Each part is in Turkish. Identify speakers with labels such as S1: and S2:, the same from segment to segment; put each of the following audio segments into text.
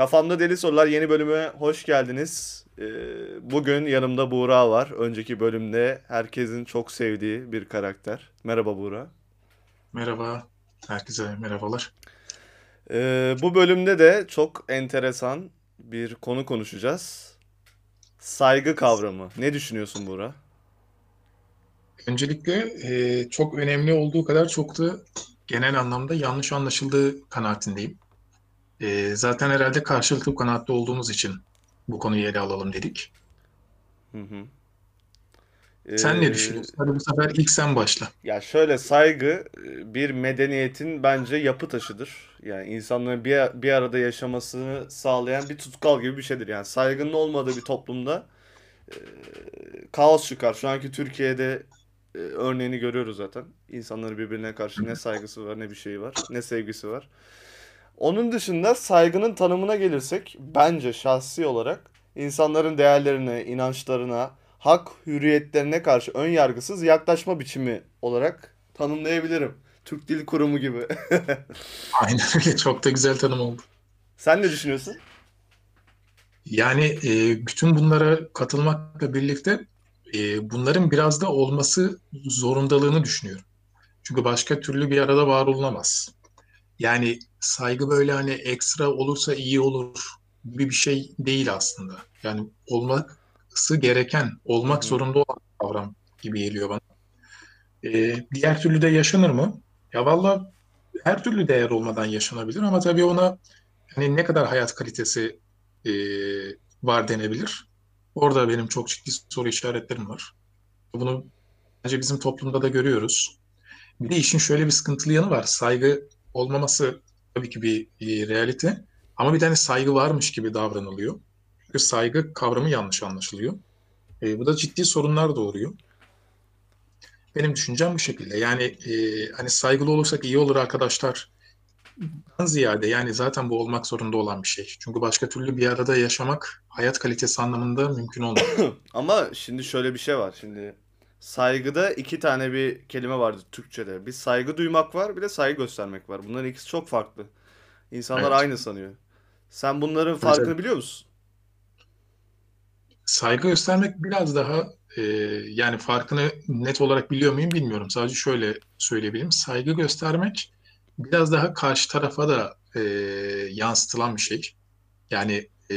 S1: Kafamda Deli Sorular yeni bölüme hoş geldiniz. Ee, bugün yanımda Buğra var. Önceki bölümde herkesin çok sevdiği bir karakter. Merhaba Buğra.
S2: Merhaba, herkese merhabalar.
S1: Ee, bu bölümde de çok enteresan bir konu konuşacağız. Saygı kavramı. Ne düşünüyorsun Buğra?
S2: Öncelikle e, çok önemli olduğu kadar çok da genel anlamda yanlış anlaşıldığı kanaatindeyim. E, zaten herhalde karşılıklı kanaatte olduğumuz için bu konuyu ele alalım dedik.
S1: Hı hı.
S2: Sen ne
S1: Ee,
S2: düşünüyorsun? Hadi bu sefer ilk sen başla.
S1: ya şöyle saygı e, bir medeniyetin bence yapı taşıdır. Yani insanların bir, bir arada yaşamasını sağlayan bir tutkal gibi bir şeydir. Yani saygının olmadığı bir toplumda e, kaos çıkar. Şu anki Türkiye'de e, örneğini görüyoruz zaten. İnsanların birbirine karşı ne saygısı var, ne bir şey var, ne sevgisi var. Onun dışında saygının tanımına gelirsek bence şahsi olarak insanların değerlerine, inançlarına, hak hürriyetlerine karşı ön yargısız yaklaşma biçimi olarak tanımlayabilirim. Türk Dil Kurumu gibi.
S2: Aynen öyle, çok da güzel tanım oldu.
S1: Sen ne düşünüyorsun?
S2: Yani e, bütün bunlara katılmakla birlikte e, bunların biraz da olması zorundalığını düşünüyorum. Çünkü başka türlü bir arada var olunamaz. Yani saygı böyle hani ekstra olursa iyi olur gibi bir şey değil aslında. Yani olması gereken, olmak zorunda olan kavram gibi geliyor bana. Ee, diğer türlü de yaşanır mı? Ya valla her türlü değer olmadan yaşanabilir ama tabii ona hani ne kadar hayat kalitesi e, var denebilir. Orada benim çok ciddi soru işaretlerim var. Bunu bence bizim toplumda da görüyoruz. Bir de işin şöyle bir sıkıntılı yanı var. Saygı olmaması tabii ki bir realite. Ama bir tane saygı varmış gibi davranılıyor. Çünkü saygı kavramı yanlış anlaşılıyor. E, bu da ciddi sorunlar doğuruyor. Benim düşüncem bu şekilde. Yani e, hani saygılı olursak iyi olur arkadaşlar. Dan ziyade yani zaten bu olmak zorunda olan bir şey. Çünkü başka türlü bir arada yaşamak hayat kalitesi anlamında mümkün olmuyor.
S1: Ama şimdi şöyle bir şey var. Şimdi saygıda iki tane bir kelime vardı Türkçe'de. Bir saygı duymak var, bir de saygı göstermek var. Bunların ikisi çok farklı. İnsanlar
S2: Evet.
S1: aynı sanıyor. Sen bunların
S2: Tabii tabii.
S1: farkını biliyor musun?
S2: Saygı göstermek biraz daha e, yani farkını net olarak biliyor muyum bilmiyorum. Sadece şöyle söyleyebilirim. Saygı göstermek biraz daha karşı tarafa da e, yansıtılan bir şey. Yani e,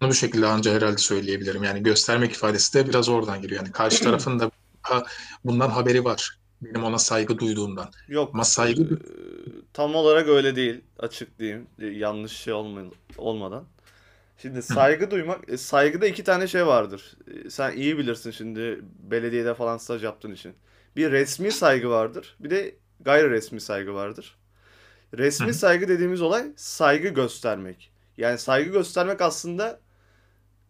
S2: bunu bu şekilde anca herhalde söyleyebilirim. Yani göstermek ifadesi de biraz oradan geliyor. Yani karşı tarafın da bundan haberi var. Benim ona saygı duyduğumdan. Ama
S1: Yok, e,
S2: saygı
S1: tam olarak öyle değil. Açıklayayım, e, yanlış şey olma- olmadan. Şimdi saygı duymak, e, saygıda iki tane şey vardır. E, Sen iyi bilirsin şimdi belediyede falan staj yaptığın için. Bir resmi saygı vardır, bir de gayri resmi saygı vardır. Resmi saygı dediğimiz olay saygı göstermek. Yani saygı göstermek aslında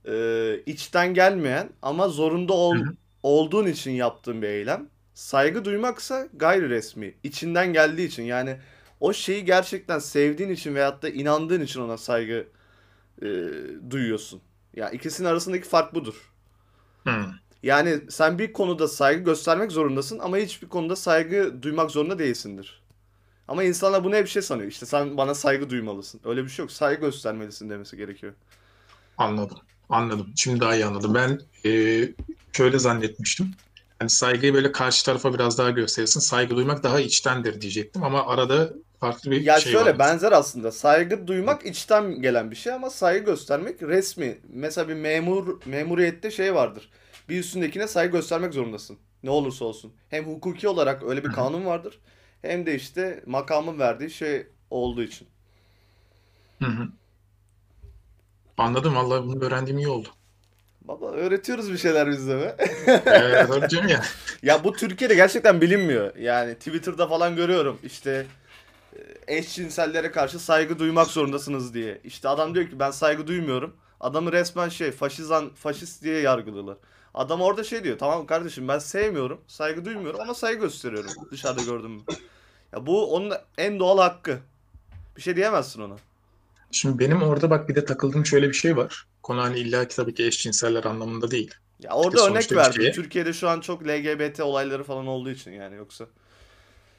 S1: e, içten gelmeyen ama zorunda ol, olduğun için yaptığın bir eylem. Saygı duymaksa gayri resmi, içinden geldiği için. Yani o şeyi gerçekten sevdiğin için veyahut da inandığın için ona saygı e, duyuyorsun. Ya ikisinin arasındaki fark budur.
S2: hı.
S1: Yani sen bir konuda saygı göstermek zorundasın ama hiçbir konuda saygı duymak zorunda değilsindir. Ama insanlar bunu hep şey sanıyor. İşte sen bana saygı duymalısın. Öyle bir şey yok. Saygı göstermelisin demesi gerekiyor.
S2: Anladım. Anladım. Şimdi daha iyi anladım. Ben e, şöyle zannetmiştim. Hani saygıyı böyle karşı tarafa biraz daha gösterirsin. Saygı duymak daha içtendir diyecektim ama arada farklı bir
S1: Ya
S2: şey
S1: şöyle benzer aslında. Saygı duymak içten gelen bir şey ama saygı göstermek resmi. Mesela bir memur memuriyette şey vardır. Bir üstündekine saygı göstermek zorundasın. Ne olursa olsun. Hem hukuki olarak öyle bir kanun vardır. Hem de işte makamın verdiği şey olduğu için.
S2: hı hı. Anladım. Vallahi bunu öğrendiğim iyi oldu.
S1: Baba öğretiyoruz bir şeyler biz de be.
S2: Ee, tabii canım ya.
S1: Ya bu Türkiye'de gerçekten bilinmiyor. Yani Twitter'da falan görüyorum. İşte e, eşcinsellere karşı saygı duymak zorundasınız diye. İşte adam diyor ki ben saygı duymuyorum. Adamı resmen şey faşizan faşist diye yargılıyorlar. Adam orada şey diyor. Tamam kardeşim ben sevmiyorum, saygı duymuyorum ama saygı gösteriyorum dışarıda gördüm. Ya bu onun en doğal hakkı. Bir şey diyemezsin ona.
S2: Şimdi benim orada bak bir de takıldığım şöyle bir şey var. Konu hani illa ki tabii ki eşcinseller anlamında değil.
S1: Ya
S2: İşte
S1: orada örnek
S2: sonuçta bir
S1: verdim.
S2: şeye.
S1: Türkiye'de şu an çok LGBT olayları falan olduğu için yani yoksa.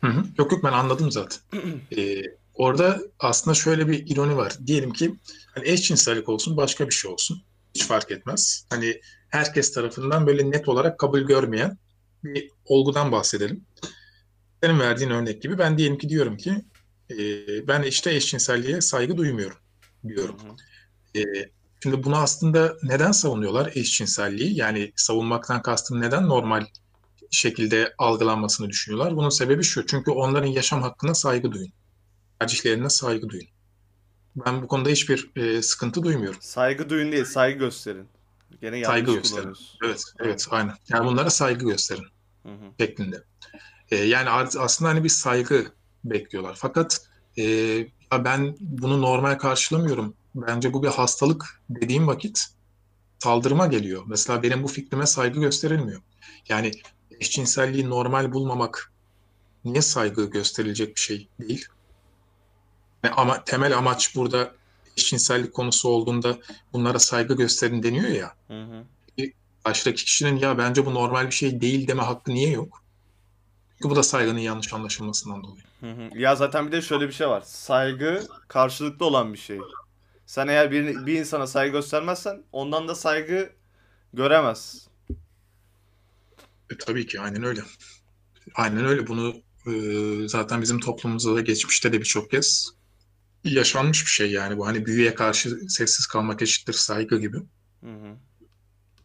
S2: Hı hı. Yok yok ben anladım zaten. Ee, orada aslında şöyle bir ironi var. Diyelim ki hani eşcinsellik olsun başka bir şey olsun. Hiç fark etmez. Hani herkes tarafından böyle net olarak kabul görmeyen bir olgudan bahsedelim. Senin verdiğin örnek gibi ben diyelim ki diyorum ki e, ben işte eşcinselliğe saygı duymuyorum diyorum.
S1: Hı hı.
S2: E, şimdi bunu aslında neden savunuyorlar eşcinselliği? Yani savunmaktan kastım neden normal şekilde algılanmasını düşünüyorlar? Bunun sebebi şu. Çünkü onların yaşam hakkına saygı duyun. Tercihlerine saygı duyun. Ben bu konuda hiçbir e, sıkıntı duymuyorum.
S1: Saygı duyun değil, saygı gösterin. Gene yanlış
S2: Saygı gösterin. Evet, evet, aynen. Yani bunlara saygı gösterin
S1: Hı hı.
S2: şeklinde. E, yani aslında hani bir saygı bekliyorlar. Fakat e, ben bunu normal karşılamıyorum. Bence bu bir hastalık dediğim vakit saldırıma geliyor. Mesela benim bu fikrime saygı gösterilmiyor. Yani eşcinselliği normal bulmamak niye saygı gösterilecek bir şey değil? Yani ama temel amaç burada eşcinsellik konusu olduğunda bunlara saygı gösterin deniyor ya.
S1: Hı hı.
S2: Karşıdaki kişinin ya bence bu normal bir şey değil deme hakkı niye yok? Bu da saygının yanlış anlaşılmasından dolayı.
S1: Hı hı. Ya zaten bir de şöyle bir şey var. Saygı karşılıklı olan bir şey. Sen eğer bir, bir insana saygı göstermezsen ondan da saygı göremez.
S2: E, tabii ki aynen öyle. Aynen öyle. Bunu e, zaten bizim toplumumuzda da geçmişte de birçok kez yaşanmış bir şey yani bu hani büyüye karşı sessiz kalmak eşittir saygı gibi.
S1: Hı hı.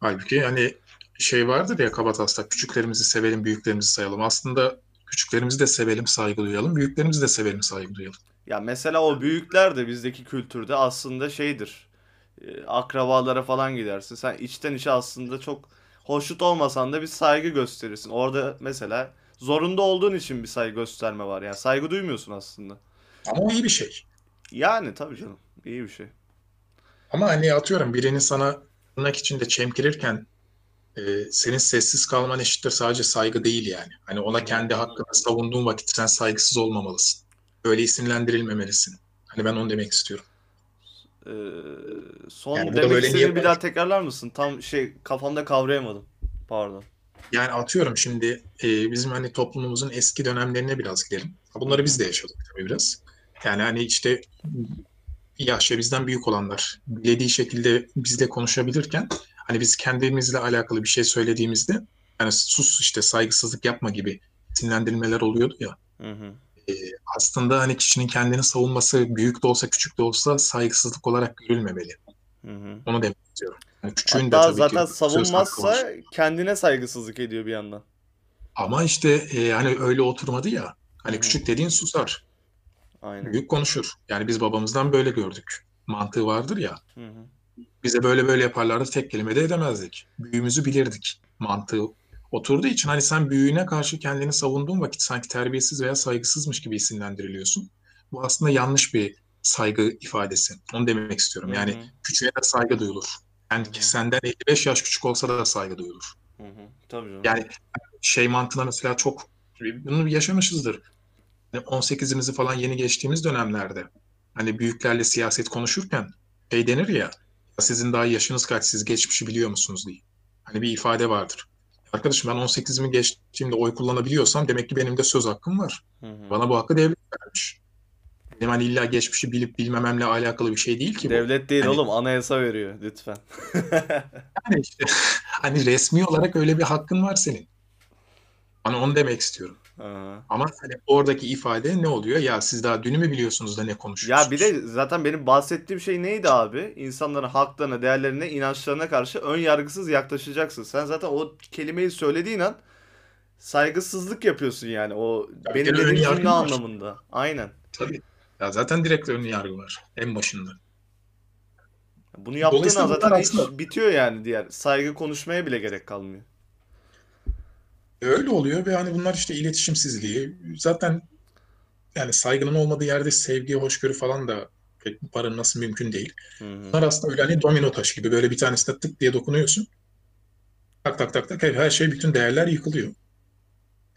S2: Halbuki hani şey vardır ya kabataslak küçüklerimizi sevelim büyüklerimizi sayalım. Aslında küçüklerimizi de sevelim saygı duyalım büyüklerimizi de sevelim saygı duyalım.
S1: Ya mesela o büyükler de bizdeki kültürde aslında şeydir. E, akrabalara falan gidersin. Sen içten içe aslında çok hoşnut olmasan da bir saygı gösterirsin. Orada mesela zorunda olduğun için bir saygı gösterme var. Yani saygı duymuyorsun aslında.
S2: Ama o iyi bir şey.
S1: Yani tabii canım. iyi bir şey.
S2: Ama hani atıyorum birinin sana tırnak içinde çemkirirken e, senin sessiz kalman eşittir sadece saygı değil yani. Hani ona kendi hakkını savunduğun vakit sen saygısız olmamalısın. Öyle isimlendirilmemelisin. Hani ben onu demek istiyorum.
S1: Ee, son
S2: Yani
S1: demek
S2: böyle niye-
S1: bir daha tekrarlar mısın? Tam şey kafamda kavrayamadım. Pardon.
S2: Yani atıyorum şimdi e, bizim hani toplumumuzun eski dönemlerine biraz gidelim. Bunları biz de yaşadık tabii biraz. Yani hani işte yaşça bizden büyük olanlar dilediği şekilde bizle konuşabilirken hani biz kendimizle alakalı bir şey söylediğimizde yani sus işte saygısızlık yapma gibi isimlendirilmeler oluyordu ya.
S1: Hı hı.
S2: Aslında hani kişinin kendini savunması büyük de olsa küçük de olsa saygısızlık olarak görülmemeli.
S1: Hı hı.
S2: Onu demek istiyorum. Yani küçüğün de
S1: Hatta
S2: tabii
S1: zaten
S2: ki
S1: savunmazsa kendine saygısızlık ediyor bir yandan.
S2: Ama işte e, hani öyle oturmadı ya. Hani
S1: Hı hı.
S2: küçük dediğin susar.
S1: Aynen.
S2: Büyük konuşur. Yani biz babamızdan böyle gördük. Mantığı vardır ya.
S1: Hı hı.
S2: Bize böyle böyle yaparlardı tek kelime de edemezdik. Büyüğümüzü bilirdik. Mantığı oturduğu için hani sen büyüğüne karşı kendini savunduğun vakit sanki terbiyesiz veya saygısızmış gibi isimlendiriliyorsun. Bu aslında yanlış bir saygı ifadesi. Onu demek istiyorum. Yani
S1: hı.
S2: küçüğe de saygı duyulur. Yani
S1: Hı hı.
S2: senden 55 yaş küçük olsa da saygı duyulur.
S1: Hı hı. Tabii canım.
S2: Yani şey mantığına mesela çok bunu yaşamışızdır. Yani 18'imizi falan yeni geçtiğimiz dönemlerde hani büyüklerle siyaset konuşurken şey denir "Ya sizin daha yaşınız kaç siz geçmişi biliyor musunuz diye. Hani bir ifade vardır. Arkadaşım ben 18'imi geçtiğimde oy kullanabiliyorsam demek ki benim de söz hakkım var.
S1: Hı hı.
S2: Bana bu hakkı devlet vermiş. Benim hani illa geçmişi bilip bilmememle alakalı bir şey değil ki bu.
S1: Devlet değil
S2: Hani-
S1: oğlum anayasa veriyor lütfen.
S2: Yani işte hani resmi olarak öyle bir hakkın var senin. Hani onu demek istiyorum.
S1: Aha.
S2: Ama hani oradaki ifade ne oluyor? Ya siz daha dünü mü biliyorsunuz da ne konuşuyorsunuz?
S1: Ya bir de zaten benim bahsettiğim şey neydi abi? İnsanların haklarına, değerlerine, inançlarına karşı ön yargısız yaklaşacaksın. Sen zaten o kelimeyi söylediğin an saygısızlık yapıyorsun yani. O
S2: Ya
S1: benim dediğim
S2: yargı
S1: cümle
S2: var.
S1: anlamında. Aynen.
S2: Tabii. Ya zaten direkt ön yargı var en başında.
S1: Bunu yaptığın an zaten
S2: bunlar
S1: hiç
S2: aslında-
S1: bitiyor yani diğer. Saygı konuşmaya bile gerek kalmıyor.
S2: Öyle oluyor ve hani bunlar işte iletişimsizliği. Zaten yani saygının olmadığı yerde sevgi, hoşgörü falan da pek barınması mümkün değil.
S1: Hı hı.
S2: Bunlar aslında öyle hani domino taşı gibi böyle bir tanesine tık diye dokunuyorsun. Tak tak tak tak her şey bütün değerler yıkılıyor.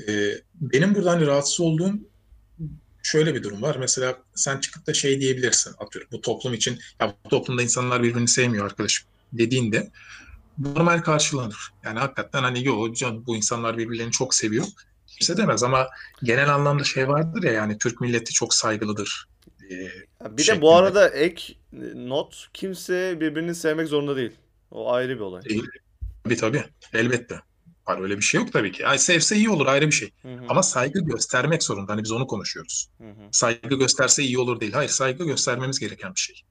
S2: Ee, benim burada hani rahatsız olduğum şöyle bir durum var. Mesela sen çıkıp da şey diyebilirsin atıyorum bu toplum için ya bu toplumda insanlar birbirini sevmiyor arkadaşım dediğinde normal karşılanır. Yani hakikaten hani yo can bu insanlar birbirlerini çok seviyor. Kimse demez ama genel anlamda şey vardır ya yani Türk milleti çok saygılıdır.
S1: Ya Bir de bu
S2: şeklinde.
S1: arada ek not kimse birbirini sevmek zorunda değil. O ayrı bir olay.
S2: Değil. Tabii tabii. Elbette. Var öyle bir şey yok tabii ki. Yani sevse iyi olur ayrı bir şey.
S1: Hı hı,
S2: Ama saygı göstermek zorunda. Hani biz onu konuşuyoruz.
S1: hı hı.
S2: Saygı gösterse iyi olur değil. Hayır saygı göstermemiz gereken bir şey.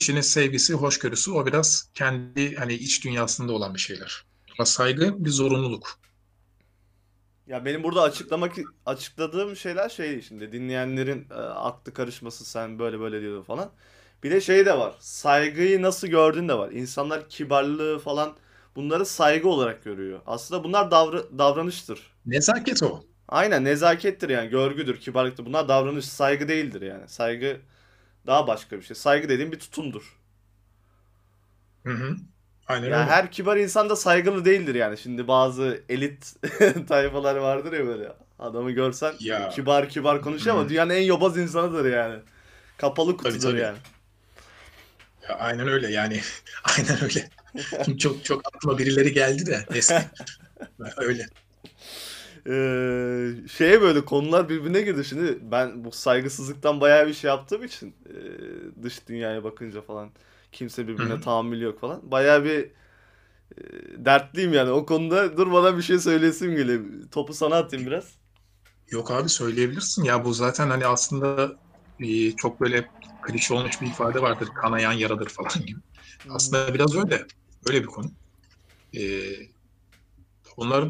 S2: Kişinin sevgisi, hoşgörüsü o biraz kendi hani iç dünyasında olan bir şeyler. Ama saygı bir zorunluluk.
S1: Ya benim burada açıklamak açıkladığım şeyler şey şimdi dinleyenlerin e, aklı karışması sen böyle böyle diyordun falan. Bir de şey de var. Saygıyı nasıl gördüğün de var. İnsanlar kibarlığı falan bunları saygı olarak görüyor. Aslında bunlar davra- davranıştır.
S2: Nezaket o.
S1: Aynen nezakettir yani görgüdür, kibarlıktır. Bunlar davranış, saygı değildir yani. Saygı daha başka bir şey. Saygı dediğim bir tutumdur.
S2: Hı hı. Aynen
S1: Yani
S2: öyle.
S1: her kibar insan da saygılı değildir yani. Şimdi bazı elit tayfalar vardır ya böyle. Adamı görsen
S2: Ya.
S1: kibar kibar konuşuyor ama dünyanın en yobaz insanıdır yani. Kapalı kutudur
S2: tabii.
S1: yani.
S2: Ya, aynen öyle yani. Aynen öyle. Şimdi çok çok aklıma birileri geldi de öyle.
S1: Ee, şeye böyle konular birbirine girdi. Şimdi ben bu saygısızlıktan bayağı bir şey yaptığım için e, dış dünyaya bakınca falan kimse birbirine
S2: Hı hı.
S1: tahammülü yok falan. Bayağı bir e, dertliyim yani o konuda durmadan bir şey söylesim geliyor. Topu sana atayım biraz.
S2: Yok abi söyleyebilirsin. Ya bu zaten hani aslında e, çok böyle klişe olmuş bir ifade vardır. Kanayan yaradır falan gibi. Aslında biraz öyle. Öyle bir konu. E, bunlar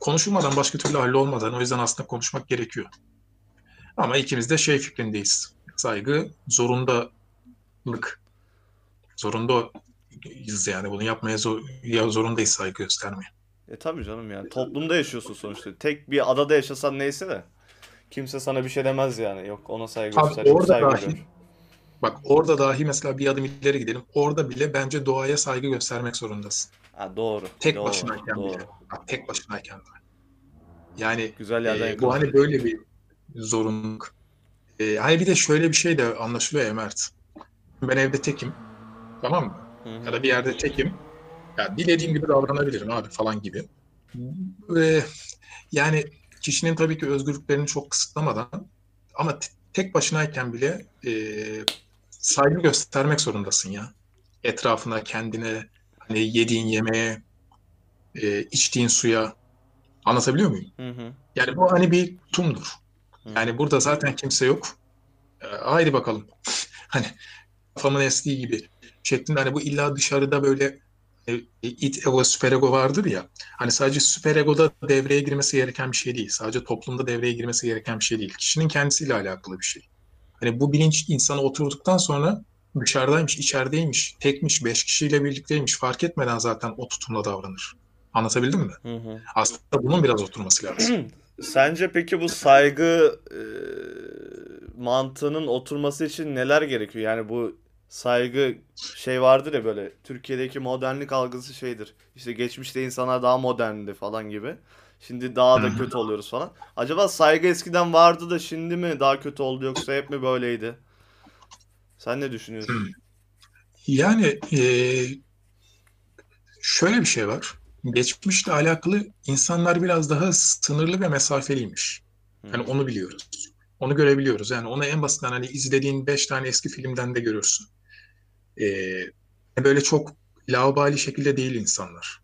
S2: konuşulmadan başka türlü hallolmadan o yüzden aslında konuşmak gerekiyor. Ama ikimiz de şey fikrindeyiz. Saygı zorundalık. Zorundayız yani bunu yapmaya zor, ya zorundayız saygı göstermeye.
S1: E tabii canım yani toplumda yaşıyorsun sonuçta. Tek bir adada yaşasan neyse de kimse sana bir şey demez yani. Yok ona saygı
S2: Abi
S1: göster,
S2: orada
S1: saygı
S2: dahi
S1: gör.
S2: Bak orada dahi mesela bir adım ileri gidelim. Orada bile bence doğaya saygı göstermek zorundasın.
S1: Ha doğru.
S2: Tek
S1: doğru,
S2: başınayken
S1: doğru.
S2: bile. Bak tek başınayken bile. Yani
S1: Güzel
S2: e, bu hani böyle bir zorunluluk. E, hani bir de şöyle bir şey de anlaşılıyor ya Mert. Ben evde tekim. Tamam mı?
S1: Hı hı.
S2: Ya da bir yerde tekim. Ya dilediğim gibi davranabilirim abi falan gibi. Ve yani kişinin tabii ki özgürlüklerini çok kısıtlamadan ama tek başınayken bile e, saygı göstermek zorundasın ya. Etrafına, kendine, hani yediğin yemeğe, e, içtiğin suya. Anlatabiliyor muyum?
S1: Hı hı.
S2: Yani bu hani bir tutumdur.
S1: Hı.
S2: Yani burada zaten kimse yok. E, haydi bakalım. Hani kafamın estiği gibi şeklinde hani bu illa dışarıda böyle e, it ego, süper ego vardır ya. Hani sadece süper egoda devreye girmesi gereken bir şey değil. Sadece toplumda devreye girmesi gereken bir şey değil. Kişinin kendisiyle alakalı bir şey. Hani bu bilinç insana oturduktan sonra dışarıdaymış, içerideymiş, tekmiş, beş kişiyle birlikteymiş fark etmeden zaten o tutumla davranır. Anlatabildim mi?
S1: Hı hı.
S2: Aslında bunun biraz oturması lazım.
S1: Sence peki bu saygı e, mantığının oturması için neler gerekiyor? Yani bu saygı şey vardır ya böyle Türkiye'deki modernlik algısı şeydir. İşte geçmişte insanlar daha moderndi falan gibi. Şimdi daha da kötü oluyoruz falan. Acaba saygı eskiden vardı da şimdi mi daha kötü oldu yoksa hep mi böyleydi? Sen ne düşünüyorsun?
S2: Hmm. Yani eee, şöyle bir şey var. Geçmişle alakalı insanlar biraz daha sınırlı ve mesafeliymiş. Yani
S1: hı.
S2: onu biliyoruz. Onu görebiliyoruz. Yani onu en basitinden hani izlediğin beş tane eski filmden de görürsün. Eee, böyle çok laubali şekilde değil insanlar.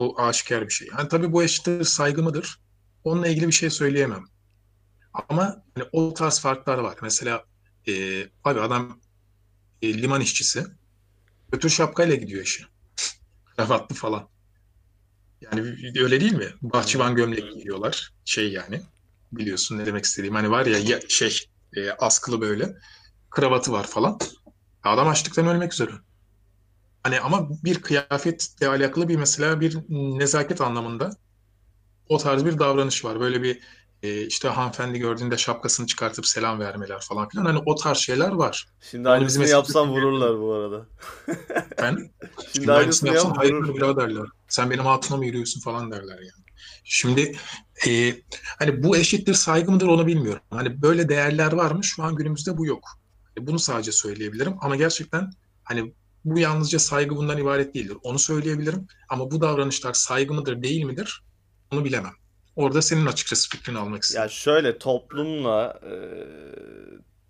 S2: Bu aşikar bir şey. Yani tabii bu eşittir saygı mıdır? Onunla ilgili bir şey söyleyemem. Ama hani o tarz farklar var. Mesela eee abi adam e, liman işçisi. Götür şapkayla gidiyor işe. Kravatlı falan. Yani öyle değil mi? Bahçıvan gömlek giyiyorlar. Şey yani. Biliyorsun ne demek istediğim. Hani var ya, ya şey e, askılı böyle. Kravatı var falan. Adam açlıktan ölmek üzere. Hani ama bir kıyafetle alakalı bir mesela bir nezaket anlamında o tarz bir davranış var. Böyle bir e, işte hanımefendi gördüğünde şapkasını çıkartıp selam vermeler falan filan. Hani o tarz şeyler var.
S1: Şimdi
S2: bizim
S1: aynısını
S2: eski
S1: yapsam vururlar bu arada.
S2: ben
S1: Şimdi
S2: Şimdi
S1: aynısını
S2: yapsan
S1: yap
S2: hayırdır biraderler. Sen benim hatuna mı yürüyorsun falan derler yani. Şimdi e, hani bu eşittir saygı mıdır onu bilmiyorum. Hani böyle değerler var mı? Şu an günümüzde bu yok. E, Bunu sadece söyleyebilirim. Ama gerçekten hani bu yalnızca saygı bundan ibaret değildir. Onu söyleyebilirim. Ama bu davranışlar saygı mıdır değil midir? Onu bilemem. Orada senin açıkçası fikrini almak istedim.
S1: Ya şöyle toplumla e,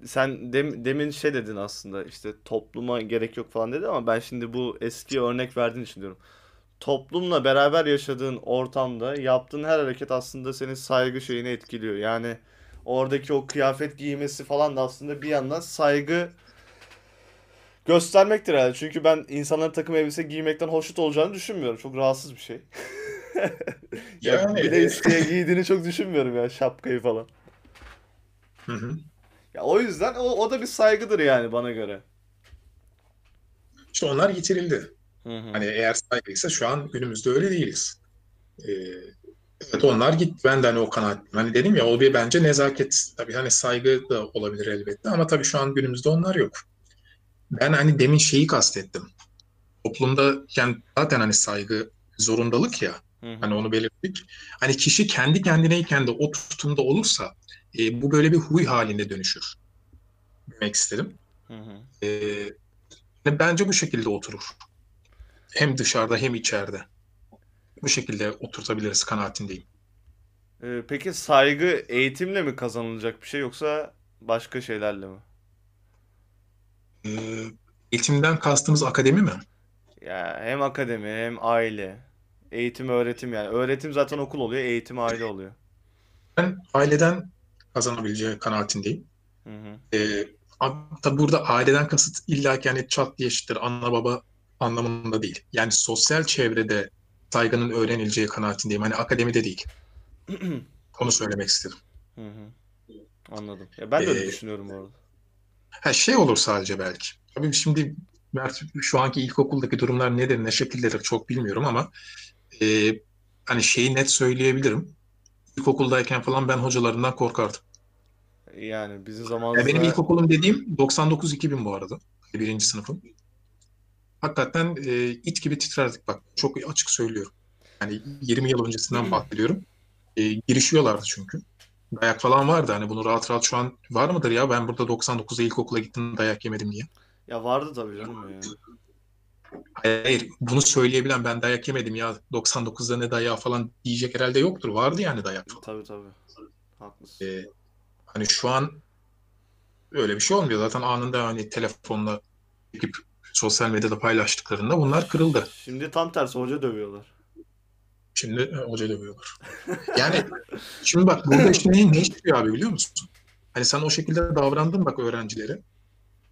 S1: sen dem- demin şey dedin aslında işte topluma gerek yok falan dedi ama ben şimdi bu eski örnek verdiğin için diyorum. Toplumla beraber yaşadığın ortamda yaptığın her hareket aslında senin saygı şeyini etkiliyor. Yani oradaki o kıyafet giymesi falan da aslında bir yandan saygı göstermektir herhalde. Çünkü ben insanların takım elbise giymekten hoşnut olacağını düşünmüyorum. Çok rahatsız bir şey. Ya
S2: Yani
S1: bir de
S2: e,
S1: isteye giydiğini çok düşünmüyorum ya şapkayı falan.
S2: hı hı.
S1: Ya o yüzden o, o da bir saygıdır yani bana göre.
S2: İşte onlar yitirildi.
S1: Hı hı.
S2: Hani eğer saygıysa şu an günümüzde öyle değiliz. Ee, evet onlar gitti. Ben de hani o kanaatim. Hani dedim ya o bir bence nezaket. Tabii hani saygı da olabilir elbette ama tabii şu an günümüzde onlar yok. Ben hani demin şeyi kastettim. Toplumda yani zaten hani saygı zorundalık ya. Hani onu belirttik. Hani kişi kendi kendineyken de o tutumda olursa e, bu böyle bir huy halinde dönüşür. Demek istedim.
S1: Hı hı.
S2: E, ve bence bu şekilde oturur. Hem dışarıda hem içeride. Bu şekilde oturtabiliriz kanaatindeyim.
S1: Ee, peki saygı eğitimle mi kazanılacak bir şey yoksa başka şeylerle mi?
S2: E, eğitimden kastımız akademi mi?
S1: Ya hem akademi hem aile. Eğitim öğretim yani. Öğretim zaten okul oluyor, eğitim aile oluyor.
S2: Ben aileden kazanabileceği kanaatindeyim.
S1: Hı hı.
S2: E, a- tabii burada aileden kasıt illa ki hani çat diye eşittir ana baba anlamında değil. Yani sosyal çevrede saygının öğrenileceği kanaatindeyim. Hani akademide değil. Onu söylemek istedim.
S1: Hı hı. Anladım. Ya ben de öyle
S2: E,
S1: düşünüyorum bu arada.
S2: ha, şey olur sadece belki. Tabii şimdi Mert, şu anki ilkokuldaki durumlar nedir, ne şekildedir çok bilmiyorum ama e, hani şeyi net söyleyebilirim. İlkokuldayken falan ben hocalarından korkardım.
S1: Yani bizim
S2: Ya benim
S1: zamanımızda
S2: ilkokulum dediğim 99-2000 bu arada. Birinci sınıfım. Hakikaten e, it gibi titrerdik bak. Çok açık söylüyorum. Yani 20 yıl öncesinden bahsediyorum. E, girişiyorlardı çünkü. Dayak falan vardı. Hani bunu rahat rahat şu an var mıdır ya? Ben burada 99'da ilkokula gittim dayak yemedim diye.
S1: ya vardı tabii canım ya.
S2: Hayır, bunu söyleyebilen ben dayak yemedim ya 99'da ne dayağı falan diyecek herhalde yoktur. Vardı yani dayak falan.
S1: Tabii tabii. Haklısın.
S2: E, hani şu an öyle bir şey olmuyor. Zaten anında hani telefonla çekip sosyal medyada paylaştıklarında bunlar kırıldı.
S1: Şimdi tam tersi hoca dövüyorlar.
S2: Şimdi e, hoca dövüyorlar. Yani şimdi bak burada işte ne, ne işliyor abi biliyor musun? Hani sen o şekilde davrandın bak öğrencilere.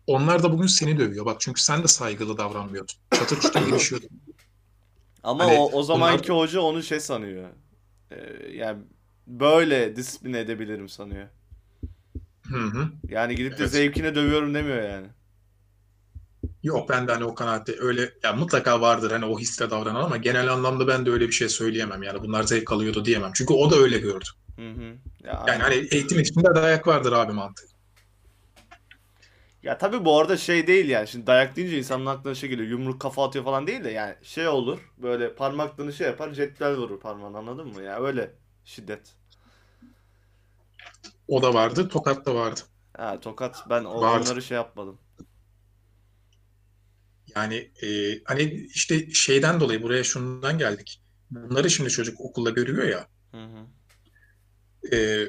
S2: Onlar da bugün seni dövüyor. Bak çünkü sen de saygılı davranmıyordun. Çatır çutur girişiyordun.
S1: Ama
S2: Hani
S1: o, o zamanki
S2: bunlar
S1: hoca onu şey sanıyor. Ee, yani böyle disipline edebilirim sanıyor.
S2: hı hı.
S1: Yani gidip de
S2: Evet.
S1: zevkine dövüyorum demiyor yani.
S2: Yok ben de hani o kanaatte öyle ya mutlaka vardır hani o hisle davranan ama genel anlamda ben de öyle bir şey söyleyemem. Yani bunlar zevk alıyordu diyemem. Çünkü o da öyle gördü.
S1: Hı hı. Ya
S2: Yani
S1: aynen.
S2: hani eğitim içinde dayak vardır abi mantığı.
S1: Ya tabii bu arada şey değil yani. Şimdi dayak deyince insanın aklına şey geliyor. Yumruk kafa atıyor falan değil de yani şey olur. Böyle parmaklarını şey yapar, cetvel vurur parmağına anladın mı? Ya öyle şiddet.
S2: O da vardı. Tokat da vardı.
S1: Ha tokat ben
S2: Vardı.
S1: onları şey yapmadım.
S2: Yani e, hani işte şeyden dolayı buraya şundan geldik. Bunları şimdi çocuk okulda görüyor ya.
S1: Hı hı.
S2: e,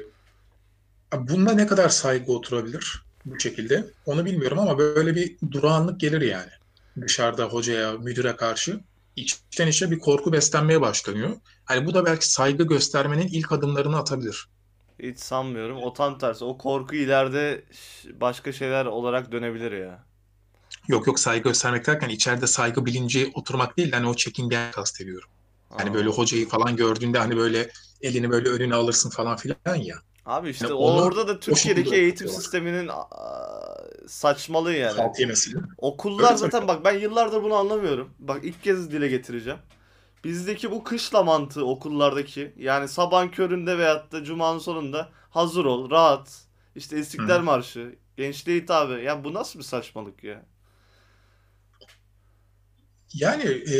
S2: bunda ne kadar saygı oturabilir bu şekilde onu bilmiyorum ama böyle bir durağanlık gelir yani. Dışarıda hocaya, müdüre karşı içten içe bir korku beslenmeye başlanıyor. Hani bu da belki saygı göstermenin ilk adımlarını atabilir.
S1: Hiç sanmıyorum. O tam tersi. O korku ileride başka şeyler olarak dönebilir ya.
S2: Yok yok saygı göstermek derken içeride saygı bilinci oturmak değil de hani o çekingen kastediyorum. Hani böyle
S1: Aa.
S2: hocayı falan gördüğünde hani böyle elini böyle önüne alırsın falan filan ya.
S1: Abi işte
S2: Yani onu
S1: orada da Türkiye'deki eğitim
S2: yapıyorlar.
S1: sisteminin saçmalığı yani.
S2: Halt yemesiyle.
S1: Okullar
S2: Öyle
S1: zaten bak ben yıllardır bunu anlamıyorum. Bak ilk kez dile getireceğim. Bizdeki bu kışla mantığı okullardaki yani sabahın köründe veyahut da cumanın sonunda hazır ol, rahat. İşte İstiklal
S2: Hı.
S1: Marşı, gençliğe hitabı. Ya bu nasıl bir saçmalık ya?
S2: Yani e,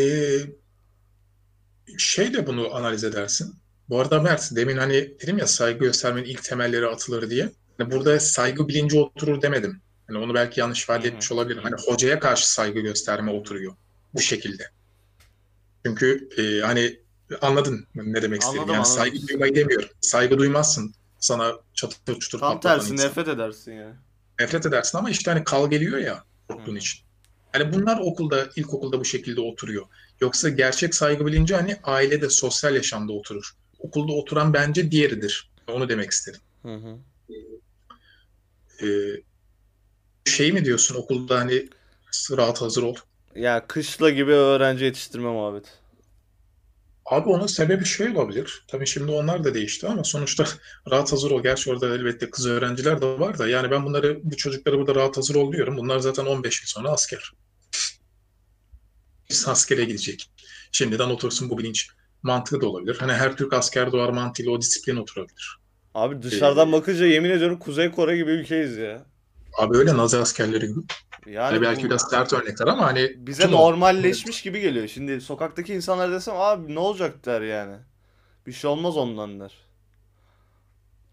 S2: şey de bunu analiz edersin. Bu arada Mert, demin hani dedim ya saygı göstermenin ilk temelleri atılır diye. Hani burada saygı bilinci oturur demedim. Hani onu belki yanlış ifade etmiş olabilirim. Hani hocaya karşı saygı gösterme oturuyor bu şekilde. Çünkü e, hani anladın ne demek istediğimi. Yani
S1: anladım.
S2: saygı duymayı demiyorum. Saygı duymazsın sana çatır çutur
S1: Tam tersi
S2: insan.
S1: nefret edersin ya.
S2: Nefret edersin ama işte hani kal geliyor ya korktuğun
S1: Hı.
S2: için. Hani bunlar okulda, ilkokulda bu şekilde oturuyor. Yoksa gerçek saygı bilinci hani ailede, sosyal yaşamda oturur. Okulda oturan bence diğeridir. Onu demek istedim.
S1: Hı hı.
S2: Ee, şey mi diyorsun okulda hani rahat hazır ol.
S1: Ya kışla gibi öğrenci yetiştirme muhabbeti.
S2: Abi onun sebebi şey olabilir. Tabii şimdi onlar da değişti ama sonuçta rahat hazır ol. Gerçi orada elbette kız öğrenciler de var da. Yani ben bunları, bu çocuklara burada rahat hazır ol diyorum. Bunlar zaten 15 yıl sonra asker. Askere gidecek. Şimdiden otursun bu bilinç mantığı da olabilir. Hani her Türk asker doğar mantığıyla o disiplin oturabilir.
S1: Abi dışarıdan
S2: Ee,
S1: bakınca yemin ediyorum Kuzey Kore gibi ülkeyiz ya.
S2: Abi öyle Nazi askerleri gibi.
S1: Yani
S2: Hani belki
S1: bu
S2: biraz sert örnekler ama hani
S1: bize
S2: tüm o-
S1: normalleşmiş gibi geliyor. Şimdi sokaktaki insanlar desem abi ne olacak der yani. Bir şey olmaz ondan der.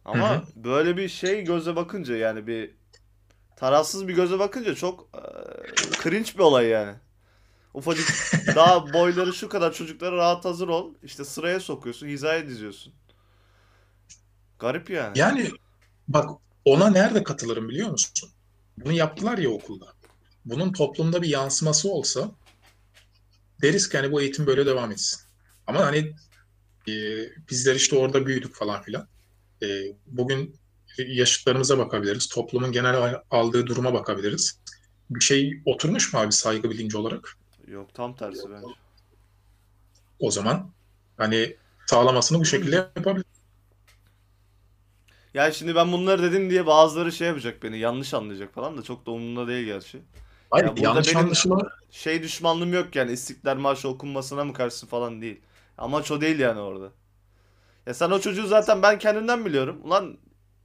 S1: Ama
S2: Hı
S1: böyle bir şey göze bakınca yani bir tarafsız bir göze bakınca çok e, cringe bir olay yani. Ufacık daha boyları şu kadar çocuklara rahat hazır ol. İşte sıraya sokuyorsun, hizaya diziyorsun. Garip yani.
S2: Yani bak ona nerede katılırım biliyor musun? Bunu yaptılar ya okulda. Bunun toplumda bir yansıması olsa deriz ki hani bu eğitim böyle devam etsin. Ama hani e, bizler işte orada büyüdük falan filan. E, bugün yaşıtlarımıza bakabiliriz. Toplumun genel aldığı duruma bakabiliriz. Bir şey oturmuş mu abi saygı bilinci olarak?
S1: Yok tam tersi bence.
S2: O zaman hani sağlamasını bu şekilde yapabilir.
S1: Ya şimdi ben bunları dedim diye bazıları şey yapacak beni yanlış anlayacak falan da çok da umurumda değil gerçi.
S2: Hayır,
S1: Ya burada
S2: yanlış
S1: benim-
S2: anlaşılma
S1: Şey düşmanlığım yok yani İstiklal Marşı okunmasına mı karşı falan değil. Amaç o değil yani orada. Ya sen o çocuğu zaten ben kendimden biliyorum. Ulan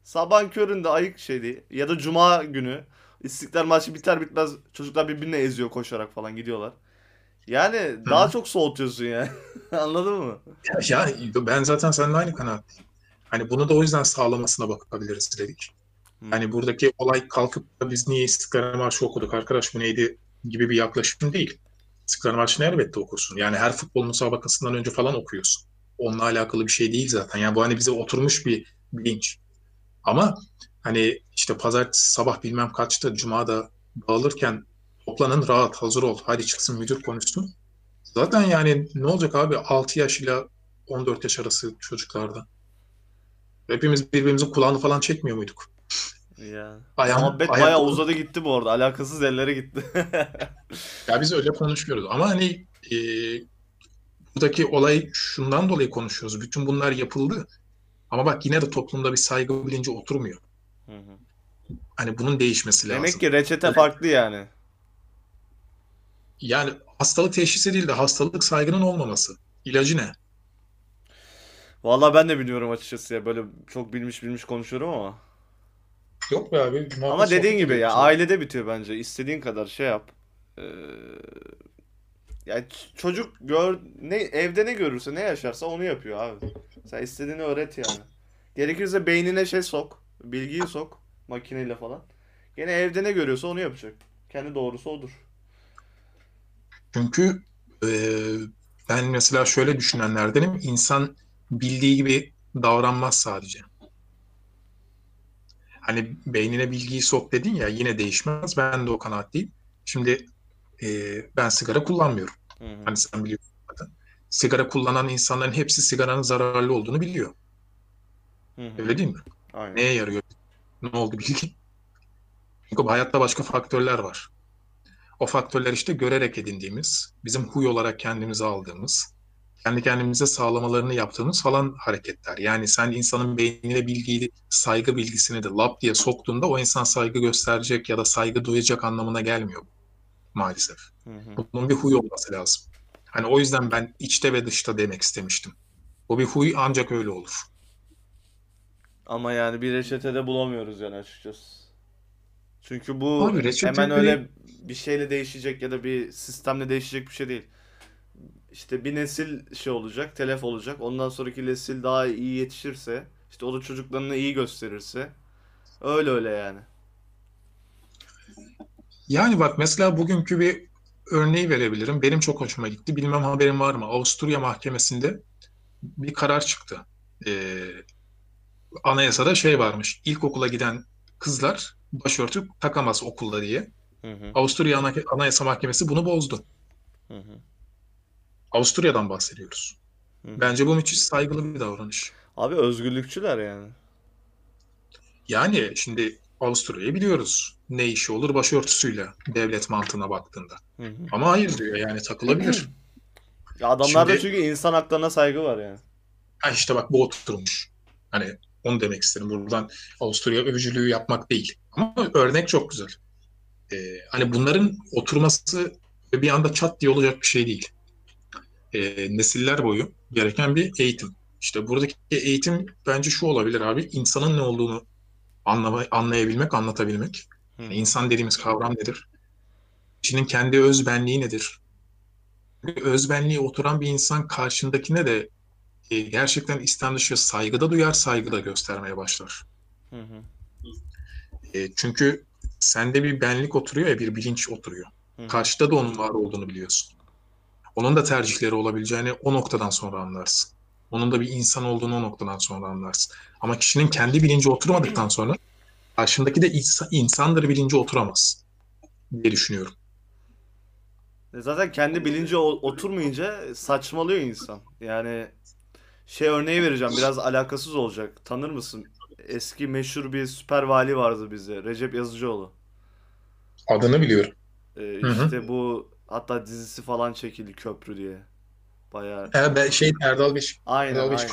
S1: sabahın köründe ayık şey değil. Ya da cuma günü İstiklal Marşı biter bitmez çocuklar birbirine eziyor koşarak falan gidiyorlar. Yani daha çok soğutuyorsun yani. Anladın mı?
S2: Ya ben zaten seninle aynı kanaatteyim. Hani bunu da o yüzden sağlamasına bakabiliriz dedik.
S1: Hı.
S2: Hani buradaki olay kalkıp da biz niye İstiklal Marşı okuduk arkadaş bu neydi gibi bir yaklaşım değil. İstiklal Marşı'nı elbette okursun. Yani her futbol müsabakasından önce falan okuyorsun. Onunla alakalı bir şey değil zaten. Yani bu hani bize oturmuş bir bilinç. Ama hani işte pazartesi sabah bilmem kaçta cumada dağılırken toplanın rahat hazır ol. Hadi çıksın müdür konuşsun. Zaten yani ne olacak abi 6 yaş ile 14 yaş arası çocuklarda. Hepimiz birbirimizin kulağını falan çekmiyor muyduk?
S1: Ya.
S2: Ayağım-
S1: Muhabbet
S2: ayak-
S1: bayağı uzadı gitti bu arada. Alakasız yerlere gitti.
S2: Ya biz öyle konuşuyoruz ama hani e, buradaki olay şundan dolayı konuşuyoruz. Bütün bunlar yapıldı. Ama bak yine de toplumda bir saygı bilinci oturmuyor.
S1: Hı hı.
S2: Hani bunun değişmesi lazım.
S1: Demek ki reçete farklı yani.
S2: Yani hastalık teşhisi değil de hastalık saygının olmaması. İlacı ne?
S1: Vallahi ben de bilmiyorum açıkçası ya. Böyle çok bilmiş bilmiş konuşuyorum ama.
S2: Yok be abi.
S1: Ama dediğin gibi ya ailede bitiyor bence. İstediğin kadar şey yap. Ee, ya ç- çocuk gör ne evde ne görürse ne yaşarsa onu yapıyor abi. Sen istediğini öğret yani. Gerekirse beynine şey sok, bilgiyi sok makineyle falan. Gene evde ne görüyorsa onu yapacak. Kendi doğrusu odur.
S2: Çünkü e, ben mesela şöyle düşünenlerdenim. İnsan bildiği gibi davranmaz sadece. Hani beynine bilgiyi sok dedin ya yine değişmez. Ben de o kanaatteyim. Şimdi e, ben sigara kullanmıyorum.
S1: Hı hı.
S2: Hani sen biliyorsun zaten. Sigara kullanan insanların hepsi sigaranın zararlı olduğunu biliyor.
S1: Hı hı.
S2: Öyle değil mi?
S1: Aynen.
S2: Neye yarıyor? Ne oldu bilgi? Çünkü hayatta başka faktörler var. O faktörler işte görerek edindiğimiz, bizim huy olarak kendimize aldığımız, kendi kendimize sağlamalarını yaptığımız falan hareketler. Yani sen insanın beynine bilgiyi, saygı bilgisini de lap diye soktuğunda o insan saygı gösterecek ya da saygı duyacak anlamına gelmiyor maalesef.
S1: Hı hı.
S2: Bunun bir huy olması lazım. Hani o yüzden ben içte ve dışta demek istemiştim. O bir huy ancak öyle olur.
S1: Ama yani bir reçetede bulamıyoruz yani açıkçası. Çünkü bu
S2: Abi reçete
S1: hemen
S2: değil.
S1: öyle bir şeyle değişecek ya da bir sistemle değişecek bir şey değil. İşte bir nesil şey olacak, telef olacak. Ondan sonraki nesil daha iyi yetişirse, işte o da çocuklarını iyi gösterirse öyle öyle yani.
S2: Yani bak mesela bugünkü bir örneği verebilirim. Benim çok hoşuma gitti. Bilmem haberin var mı? Avusturya mahkemesinde bir karar çıktı. Ee, anayasada şey varmış. İlkokula giden kızlar başörtü takamaz okulda diye.
S1: Hı hı.
S2: Avusturya Ana- Anayasa Mahkemesi bunu bozdu.
S1: Hı hı.
S2: Avusturya'dan bahsediyoruz.
S1: Hı hı.
S2: Bence bu müthiş saygılı bir davranış.
S1: Abi özgürlükçüler yani.
S2: Yani şimdi Avusturya'yı biliyoruz. Ne işi olur başörtüsüyle devlet mantığına baktığında.
S1: Hı hı.
S2: Ama hayır diyor yani takılabilir.
S1: Ya adamlarda
S2: Şimdi-
S1: çünkü insan haklarına saygı var yani.
S2: Ha işte bak bu oturmuş. Hani onu demek istedim. Buradan Avusturya övücülüğü yapmak değil. Ama örnek çok güzel. Ee, hani bunların oturması bir anda çat diye olacak bir şey değil. Ee, nesiller boyu gereken bir eğitim. İşte buradaki eğitim bence şu olabilir abi. insanın ne olduğunu anlama, anlayabilmek, anlatabilmek. Yani insan dediğimiz kavram nedir? Kişinin kendi özbenliği nedir? Özbenliği oturan bir insan karşındakine de e, gerçekten istem dışı saygıda duyar, saygıda göstermeye başlar.
S1: Hı hı.
S2: E, çünkü sende bir benlik oturuyor ya, bir bilinç oturuyor.
S1: Hı.
S2: Karşıda da onun var olduğunu biliyorsun. Onun da tercihleri olabileceğini o noktadan sonra anlarsın. Onun da bir insan olduğunu o noktadan sonra anlarsın. Ama kişinin kendi bilinci oturmadıktan sonra karşındaki de insan, insandır bilinci oturamaz diye düşünüyorum.
S1: E Zaten kendi bilinci oturmayınca saçmalıyor insan. Yani şey örneği vereceğim biraz alakasız olacak. Tanır mısın? Eski meşhur bir süper vali vardı bize. Recep Yazıcıoğlu.
S2: Adını biliyorum.
S1: Ee,
S2: Hı hı.
S1: işte bu hatta dizisi falan çekildi Köprü diye. Bayağı
S2: E, ben, şey Erdal Beşik.
S1: aynen
S2: Erdal
S1: aynen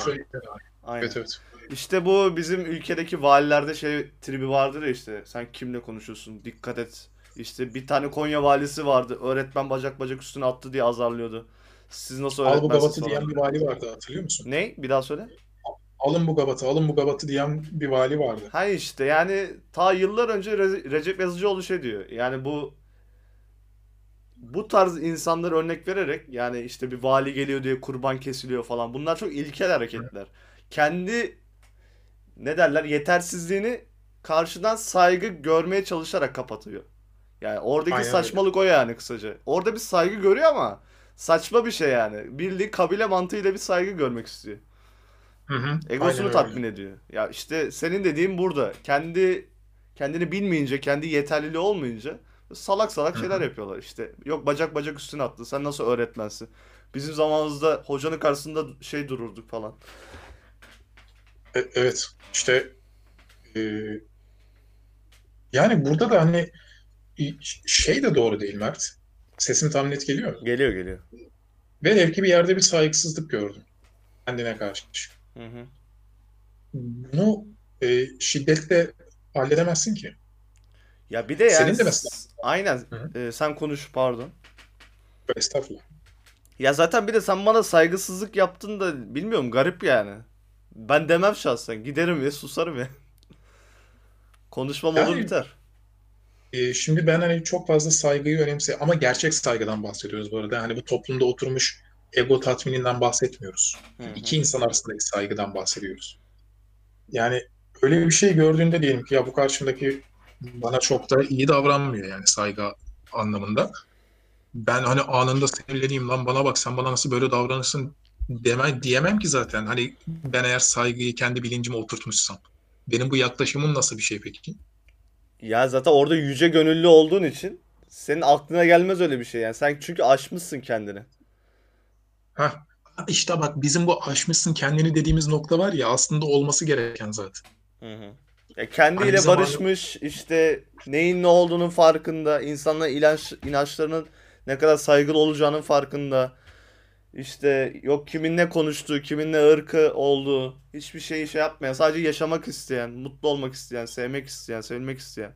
S1: aynen.
S2: Evet evet.
S1: İşte bu bizim ülkedeki valilerde şey tribi vardır ya işte sen kimle konuşuyorsun dikkat et. İşte bir tane Konya valisi vardı. Öğretmen bacak bacak üstüne attı diye azarlıyordu. Siz nasıl
S2: Al bu
S1: falan.
S2: diyen bir vali vardı hatırlıyor musun?
S1: Ne? Bir daha söyle.
S2: Alın bu gavatı, alın bu gavatı diyen bir vali vardı.
S1: Ha işte yani ta yıllar önce Re- Recep Yazıcıoğlu şey diyor. Yani bu bu tarz insanları örnek vererek yani işte bir vali geliyor diye kurban kesiliyor falan. Bunlar çok ilkel hareketler. Kendi ne derler yetersizliğini karşıdan saygı görmeye çalışarak kapatıyor. Yani oradaki
S2: Aynen öyle.
S1: saçmalık o yani kısaca. Orada bir saygı görüyor ama saçma bir şey yani. Bildiğin kabile mantığıyla bir saygı görmek istiyor.
S2: Hı hı.
S1: Egosunu
S2: Aynen öyle.
S1: tatmin ediyor. Ya işte senin dediğin burada. Kendi kendini bilmeyince, kendi yeterliliği olmayınca salak salak şeyler
S2: Hı hı.
S1: yapıyorlar. İşte yok bacak bacak üstüne attı. Sen nasıl öğretmensin? Bizim zamanımızda hocanın karşısında şey dururduk falan.
S2: E- evet. İşte e, yani burada da hani şey de doğru değil Mert. Sesim tam net geliyor mu?
S1: Geliyor geliyor.
S2: Velev ki bir yerde bir saygısızlık gördüm. Kendine karşı.
S1: Hı hı.
S2: Bunu e, şiddetle halledemezsin ki.
S1: Ya bir de yani
S2: Senin de mesela-
S1: aynen
S2: Hı
S1: e, sen konuş pardon.
S2: Estağfurullah.
S1: Ya zaten bir de sen bana saygısızlık yaptın da bilmiyorum garip yani. Ben demem şahsen. Giderim ve susarım ya. Konuşmam olur
S2: Yani-
S1: biter.
S2: E, şimdi ben hani çok fazla saygıyı önemse ama gerçek saygıdan bahsediyoruz bu arada. Hani bu toplumda oturmuş ego tatmininden bahsetmiyoruz.
S1: Hı hı.
S2: İki insan arasındaki saygıdan bahsediyoruz. Yani öyle bir şey gördüğünde diyelim ki ya bu karşımdaki bana çok da iyi davranmıyor yani saygı anlamında. Ben hani anında sinirleneyim lan bana bak sen bana nasıl böyle davranırsın deme, diyemem ki zaten. Hani ben eğer saygıyı kendi bilincime oturtmuşsam. Benim bu yaklaşımım nasıl bir şey peki?
S1: Ya zaten orada yüce gönüllü olduğun için senin aklına gelmez öyle bir şey yani. Sen çünkü aşmışsın kendini.
S2: Heh. İşte bak bizim bu aşmışsın kendini dediğimiz nokta var ya aslında olması gereken zaten.
S1: Hı hı. Ya kendiyle
S2: Aynı zamanda-
S1: barışmış, işte neyin ne olduğunun farkında, insanların inanç, inançlarının ne kadar saygılı olacağının farkında. İşte yok kimin ne konuştuğu, kimin ne ırkı olduğu, hiçbir şeyi şey yapmayan, sadece yaşamak isteyen, mutlu olmak isteyen, sevmek isteyen, sevilmek isteyen.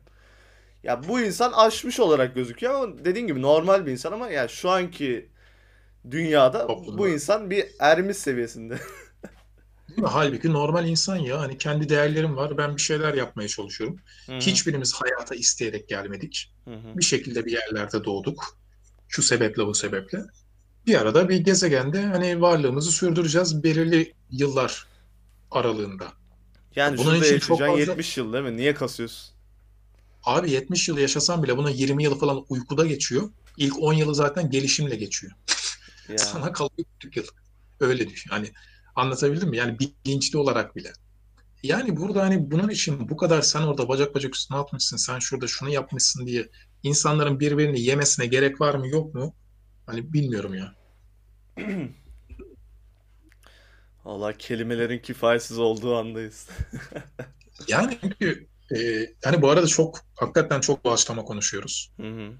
S1: Ya bu insan aşmış olarak gözüküyor ama dediğin gibi normal bir insan ama ya şu anki dünyada
S2: Toplumda.
S1: bu insan bir ermiş seviyesinde.
S2: Değil mi? Halbuki normal insan ya hani kendi değerlerim var ben bir şeyler yapmaya çalışıyorum.
S1: Hı hı.
S2: Hiçbirimiz hayata isteyerek gelmedik.
S1: Hı hı.
S2: Bir şekilde bir yerlerde doğduk. Şu sebeple bu sebeple. Bir arada bir gezegende hani varlığımızı sürdüreceğiz belirli yıllar aralığında.
S1: Yani
S2: Bunun için çok fazla-
S1: 70 yıl değil mi? Niye kasıyorsun?
S2: Abi 70 yıl yaşasan bile bunun 20 yılı falan uykuda geçiyor. İlk 10 yılı zaten gelişimle geçiyor.
S1: Ya.
S2: Sana kalıyor 40 yıl. Öyle düşün. Hani Anlatabildim mi? Yani bilinçli olarak bile. Yani burada hani bunun için bu kadar sen orada bacak bacak üstüne atmışsın, sen şurada şunu yapmışsın diye insanların birbirini yemesine gerek var mı yok mu? Hani bilmiyorum ya.
S1: Valla kelimelerin kifayetsiz olduğu andayız.
S2: Yani çünkü e, hani bu arada çok hakikaten çok doğaçlama konuşuyoruz.
S1: Hı hı.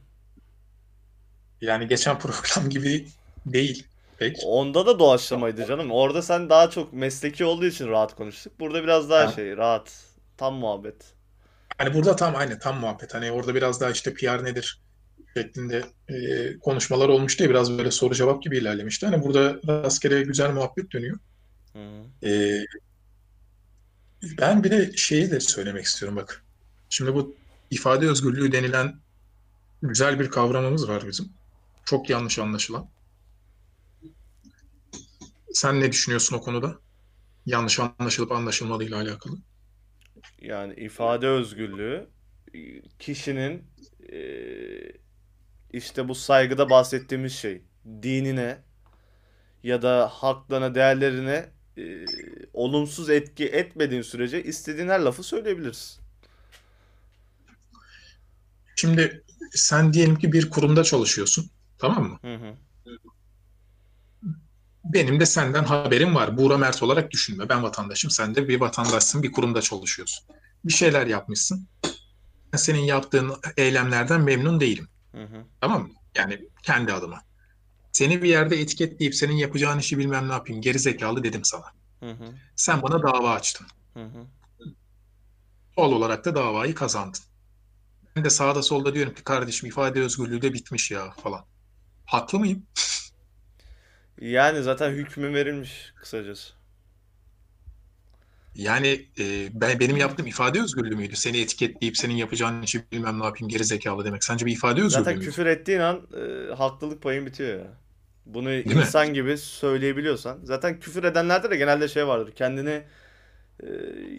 S2: Yani geçen program gibi değil pek.
S1: Onda da doğaçlamaydı canım. Orada sen daha çok mesleki olduğu için rahat konuştuk. Burada biraz daha
S2: Ha.
S1: şey rahat. Tam muhabbet.
S2: Hani burada tam aynı tam muhabbet. Hani orada biraz daha işte PR nedir şeklinde e, konuşmalar olmuştu ya biraz böyle soru cevap gibi ilerlemişti. Hani burada rastgele güzel muhabbet dönüyor.
S1: Hı.
S2: E, ben bir de şeyi de söylemek istiyorum bak. Şimdi bu ifade özgürlüğü denilen güzel bir kavramımız var bizim. Çok yanlış anlaşılan. Sen ne düşünüyorsun o konuda? Yanlış anlaşılıp anlaşılmadığıyla alakalı.
S1: Yani ifade özgürlüğü e, kişinin e, işte bu saygıda bahsettiğimiz şey dinine ya da haklarına, değerlerine e, olumsuz etki etmediğin sürece istediğin her lafı söyleyebilirsin.
S2: Şimdi sen diyelim ki bir kurumda çalışıyorsun. Tamam mı?
S1: Hı hı.
S2: Benim de senden haberim var. Buğra Mert olarak düşünme. Ben vatandaşım. Sen de bir vatandaşsın. Bir kurumda çalışıyorsun. Bir şeyler yapmışsın. Ben senin yaptığın eylemlerden memnun değilim.
S1: Hı hı.
S2: Tamam mı? Yani kendi adıma. Seni bir yerde etiketleyip senin yapacağın işi bilmem ne yapayım. Geri zekalı dedim sana.
S1: Hı hı.
S2: Sen bana dava açtın.
S1: Hı hı.
S2: Doğal olarak da davayı kazandın. Ben de sağda solda diyorum ki kardeşim ifade özgürlüğü de bitmiş ya falan. Haklı mıyım?
S1: Yani zaten hükmü verilmiş kısacası.
S2: Yani e, ben benim yaptığım ifade özgürlüğü müydü? Seni etiketleyip senin yapacağın işi bilmem ne yapayım geri zekalı demek. Sence bir ifade özgürlüğü
S1: Zaten
S2: müydü?
S1: küfür ettiğin an e, haklılık payın bitiyor ya. Bunu
S2: mi?
S1: insan gibi söyleyebiliyorsan. Zaten küfür edenlerde de genelde şey vardır. Kendini e,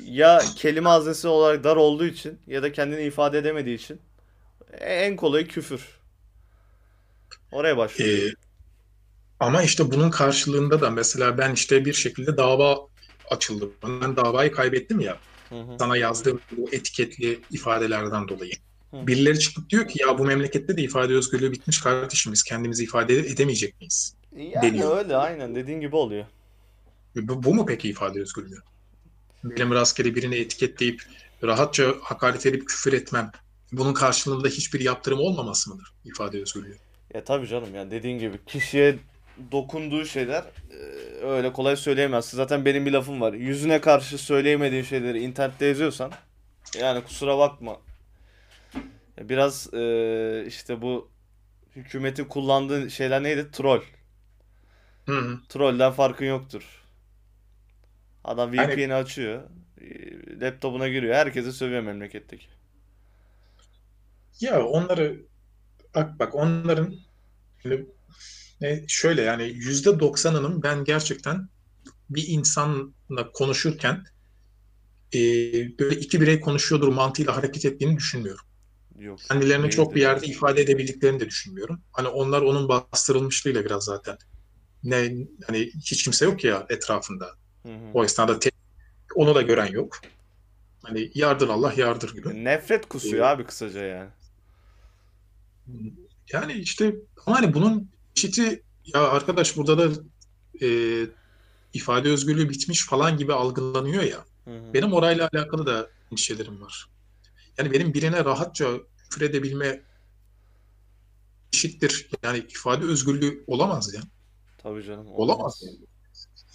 S1: ya kelime haznesi olarak dar olduğu için ya da kendini ifade edemediği için en kolayı küfür. Oraya başlıyor.
S2: E, ama işte bunun karşılığında da mesela ben işte bir şekilde dava açıldı. Ben davayı kaybettim ya.
S1: Hı hı.
S2: Sana yazdığım bu etiketli ifadelerden dolayı.
S1: Hı.
S2: Birileri çıkıp diyor ki ya bu memlekette de ifade özgürlüğü bitmiş kardeşim biz kendimizi ifade edemeyecek miyiz?
S1: Yani
S2: deniyor.
S1: öyle aynen dediğin gibi oluyor.
S2: Bu, bu mu peki ifade özgürlüğü? Benim rastgele birini etiketleyip rahatça hakaret edip küfür etmem. Bunun karşılığında hiçbir yaptırım olmaması mıdır ifade özgürlüğü?
S1: Ya tabii canım yani dediğin gibi kişiye dokunduğu şeyler e, öyle kolay söyleyemezsin. Zaten benim bir lafım var. Yüzüne karşı söyleyemediğin şeyleri internette yazıyorsan yani kusura bakma. Biraz e, işte bu hükümetin kullandığı şeyler neydi? Troll.
S2: Hı hı.
S1: Trollden farkın yoktur. Adam
S2: Yani-
S1: VPN'i açıyor. e, Laptopuna giriyor. Herkese sövüyor memleketteki.
S2: Ya onları bak bak onların şimdi, e, şöyle yani yüzde doksanının ben gerçekten bir insanla konuşurken e, böyle iki birey konuşuyordur mantığıyla hareket ettiğini düşünmüyorum.
S1: Yok.
S2: Kendilerini çok bir
S1: değildir.
S2: yerde ifade edebildiklerini de düşünmüyorum. Hani onlar onun bastırılmışlığıyla biraz zaten. Ne hani hiç kimse yok ya etrafında.
S1: Hı hı.
S2: O esnada tek, onu da gören yok. Hani yardır Allah yardır gibi.
S1: Nefret kusuyor abi kısaca yani.
S2: Yani işte ama hani bunun çeşidi ya arkadaş burada da e, ifade özgürlüğü bitmiş falan gibi algılanıyor ya.
S1: Hı hı.
S2: Benim orayla alakalı da endişelerim var. Yani benim birine rahatça küfür edebilme eşittir. Yani ifade özgürlüğü olamaz ya.
S1: Tabii canım.
S2: Olamaz.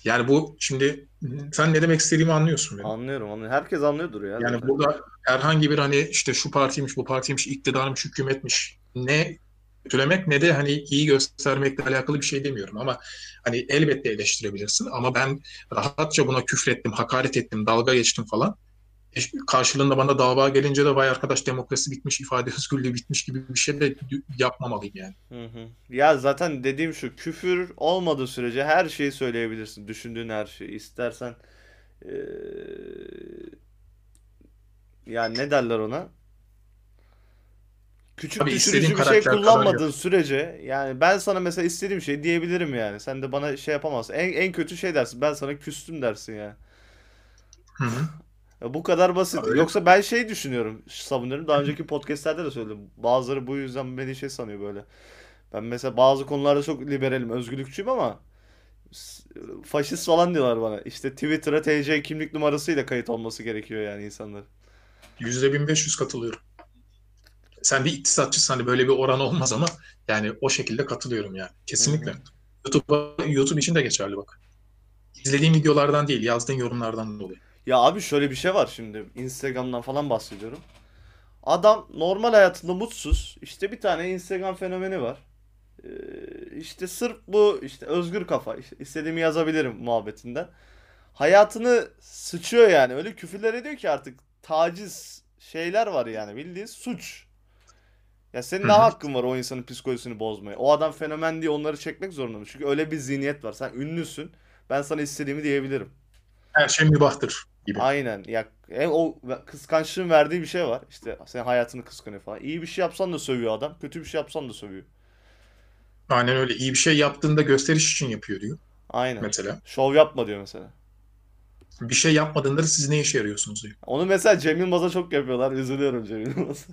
S2: Yani bu şimdi sen ne demek istediğimi anlıyorsun benim.
S1: Anlıyorum, anlıyorum. Herkes anlıyordur ya
S2: Yani
S1: zaten.
S2: burada herhangi bir hani işte şu partiymiş, bu partiymiş, iktidarmış, hükümetmiş ne kötülemek ne de hani iyi göstermekle alakalı bir şey demiyorum ama hani elbette eleştirebilirsin ama ben rahatça buna küfrettim, hakaret ettim, dalga geçtim falan. E, karşılığında bana dava gelince de vay arkadaş demokrasi bitmiş, ifade özgürlüğü bitmiş gibi bir şey de yapmamalıyım yani.
S1: Hı hı. Ya zaten dediğim şu küfür olmadığı sürece her şeyi söyleyebilirsin. Düşündüğün her şeyi. İstersen eee yani ne derler ona? Küçük
S2: Tabii istediğin
S1: düşürücü bir şey
S2: karakter kadar
S1: kullanmadığın sürece yani ben sana mesela istediğim şey diyebilirim yani. Sen de bana şey yapamazsın. En, en kötü şey dersin. Ben sana küstüm dersin ya.
S2: Hı hı.
S1: Ya bu kadar basit.
S2: Öyle.
S1: Yoksa ben şey düşünüyorum, savunuyorum. Daha önceki podcastlerde de söyledim. Bazıları bu yüzden beni şey sanıyor böyle. Ben mesela bazı konularda çok liberalim, özgürlükçüyüm ama faşist falan diyorlar bana. İşte Twitter'a TC kimlik numarasıyla kayıt olması gerekiyor yani insanların.
S2: Yüzde 1500 katılıyorum. Sen bir iktisatçısın hani böyle bir oran olmaz ama yani o şekilde katılıyorum yani. Kesinlikle.
S1: Hı
S2: YouTube'a, YouTube için de geçerli bak. İzlediğin videolardan değil, yazdığın yorumlardan dolayı.
S1: Ya abi şöyle bir şey var şimdi. Instagram'dan falan bahsediyorum. Adam normal hayatında mutsuz. İşte bir tane Instagram fenomeni var. Ee, işte sırf bu işte özgür kafa. işte istediğimi yazabilirim muhabbetinden. Hayatını sıçıyor yani. Öyle küfürler ediyor ki artık taciz şeyler var yani. Bildiğin suç. Ya senin ne hakkın var o insanın psikolojisini bozmaya? O adam fenomen diye onları çekmek zorunda mı? Çünkü öyle bir zihniyet var. Sen ünlüsün. Ben sana istediğimi diyebilirim.
S2: Her şey mübahtır gibi.
S1: Aynen. Ya hem o kıskançlığın verdiği bir şey var. İşte senin hayatını kıskanıyor falan. İyi bir şey yapsan da sövüyor adam. Kötü bir şey yapsan da sövüyor.
S2: Aynen öyle. İyi bir şey yaptığında gösteriş için yapıyor diyor
S1: Aynen.
S2: mesela.
S1: Şov yapma diyor mesela.
S2: Bir şey yapmadığında da siz ne işe yarıyorsunuz diyor.
S1: Onu mesela Cem Yılmaz'a çok yapıyorlar. Üzülüyorum Cem Yılmaz'a.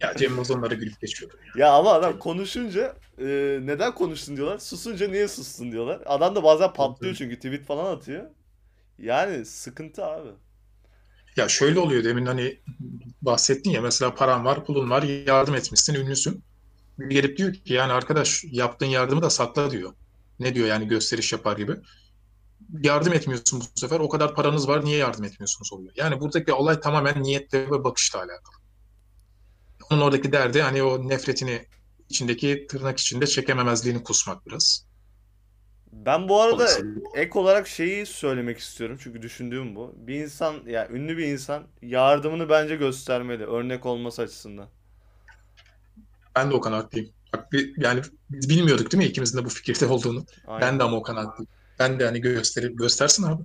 S2: Ya Cem Yılmaz onlara gülüp geçiyor.
S1: Ya ama adam konuşunca e, neden konuştun diyorlar. Susunca niye sustun diyorlar. Adam da bazen patlıyor çünkü tweet falan atıyor. Yani sıkıntı abi.
S2: Ya şöyle oluyor demin hani bahsettin ya mesela paran var, pulun var, yardım etmişsin, ünlüsün. Bir gelip diyor ki yani arkadaş yaptığın yardımı da sakla diyor. Ne diyor yani gösteriş yapar gibi. Yardım etmiyorsun bu sefer. O kadar paranız var niye yardım etmiyorsunuz oluyor. Yani buradaki olay tamamen niyetle ve bakışla alakalı. Onun oradaki derdi hani o nefretini içindeki tırnak içinde çekememezliğini kusmak biraz.
S1: Ben bu arada ek olarak şeyi söylemek istiyorum. Çünkü düşündüğüm bu. Bir insan ya ünlü bir insan yardımını bence göstermeli. Örnek olması açısından.
S2: ben de o kanaatteyim. Bak, yani biz bilmiyorduk değil mi ikimizin de bu fikirde olduğunu.
S1: Aynen.
S2: Ben de ama o kanaatteyim. Ben de hani gösterip göstersin abi.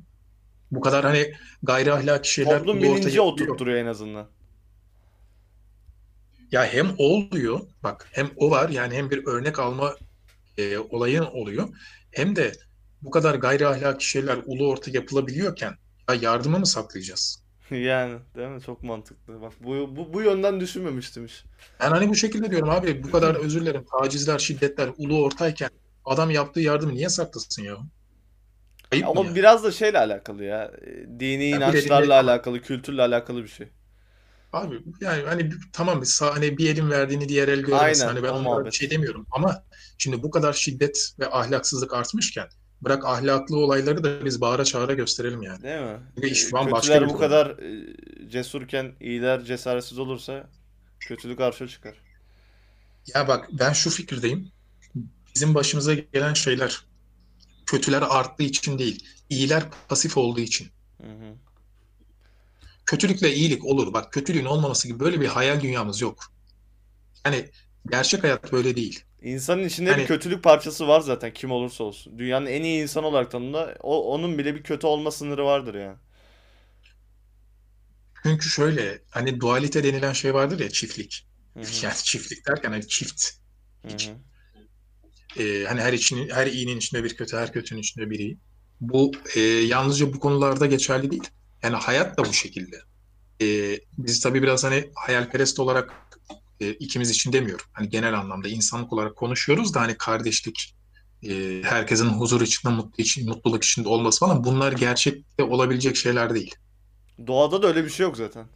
S2: Bu kadar hani gayri ahlaki şeyler
S1: Toplum bilinci oturtturuyor en azından.
S2: Ya hem oluyor, bak hem o var yani hem bir örnek alma e, olayın oluyor. Hem de bu kadar gayri ahlaki şeyler ulu orta yapılabiliyorken ya yardıma mı saklayacağız?
S1: Yani değil mi? Çok mantıklı. Bak bu, bu, bu yönden düşünmemiştim hiç.
S2: Ben hani bu şekilde diyorum abi bu kadar özür dilerim tacizler, şiddetler ulu ortayken adam yaptığı yardımı niye saklasın ya? Ayıp mı
S1: o
S2: ya?
S1: biraz da şeyle alakalı ya. E, Dini
S2: Ya bir
S1: inançlarla
S2: elinde-
S1: alakalı, kültürle alakalı bir şey.
S2: Abi yani hani bir- tamam bir sağ, hani bir elin verdiğini diğer el görmesin.
S1: Aynen,
S2: Hani ben
S1: o
S2: onlara
S1: muhabbet.
S2: bir şey demiyorum ama şimdi bu kadar şiddet ve ahlaksızlık artmışken bırak ahlaklı olayları da biz bağıra çağıra gösterelim yani.
S1: Değil mi?
S2: İş
S1: E,
S2: şu an başka
S1: Kötüler
S2: bir
S1: bu kadar e, cesurken iyiler cesaretsiz olursa kötülük arşa çıkar.
S2: Ya bak ben şu fikirdeyim. Bizim başımıza gelen şeyler kötüler arttığı için değil, iyiler pasif olduğu için.
S1: Hı hı.
S2: Kötülükle iyilik olur. Bak kötülüğün olmaması gibi böyle bir hayal dünyamız yok. Yani gerçek hayat böyle değil.
S1: İnsanın içinde bir
S2: Hani-
S1: kötülük parçası var zaten kim olursa olsun. Dünyanın en iyi insan olarak tanımda o onun bile bir kötü olma sınırı vardır yani.
S2: Çünkü şöyle hani dualite denilen şey vardır ya çiftlik.
S1: Hı hı.
S2: Yani çiftlik derken hani çift.
S1: Hı
S2: Ee, hani her için her iyinin içinde bir kötü, her kötünün içinde bir iyi. Bu e, yalnızca bu konularda geçerli değil. Yani hayat da bu şekilde. Ee, biz tabii biraz hani hayalperest olarak e, ikimiz için demiyorum. Hani genel anlamda insanlık olarak konuşuyoruz da hani kardeşlik, e, herkesin huzur içinde, mutlu için, mutluluk içinde olması falan bunlar gerçekte olabilecek şeyler değil.
S1: Doğada da öyle bir şey yok zaten.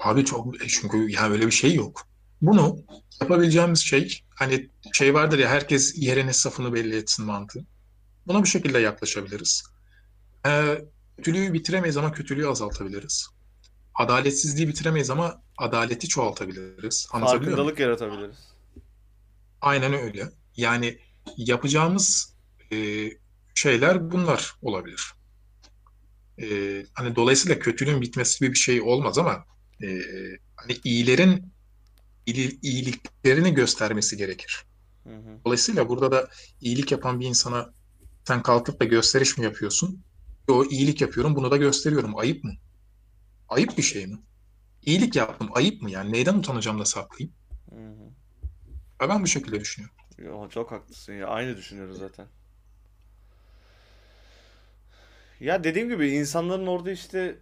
S2: Abi çok e, çünkü ya öyle bir şey yok. Bunu yapabileceğimiz şey hani şey vardır ya herkes yerin safını belli etsin mantığı. Buna bu şekilde yaklaşabiliriz. Ee, kötülüğü bitiremeyiz ama kötülüğü azaltabiliriz. Adaletsizliği bitiremeyiz ama adaleti çoğaltabiliriz. Anlatabiliyor muyum?
S1: Farkındalık yaratabiliriz.
S2: Aynen öyle. Yani yapacağımız e, şeyler bunlar olabilir. E, hani dolayısıyla kötülüğün bitmesi gibi bir şey olmaz ama e, hani iyilerin iyiliklerini göstermesi gerekir.
S1: Hı hı.
S2: Dolayısıyla burada da iyilik yapan bir insana sen kalkıp da gösteriş mi yapıyorsun? O iyilik yapıyorum, bunu da gösteriyorum. Ayıp mı? Ayıp bir şey mi? İyilik yaptım, ayıp mı yani? Neyden utanacağım da saklayayım?
S1: Hı hı.
S2: Ben bu şekilde düşünüyorum.
S1: Yo, çok haklısın ya. Aynı düşünüyoruz zaten. Ya dediğim gibi insanların orada işte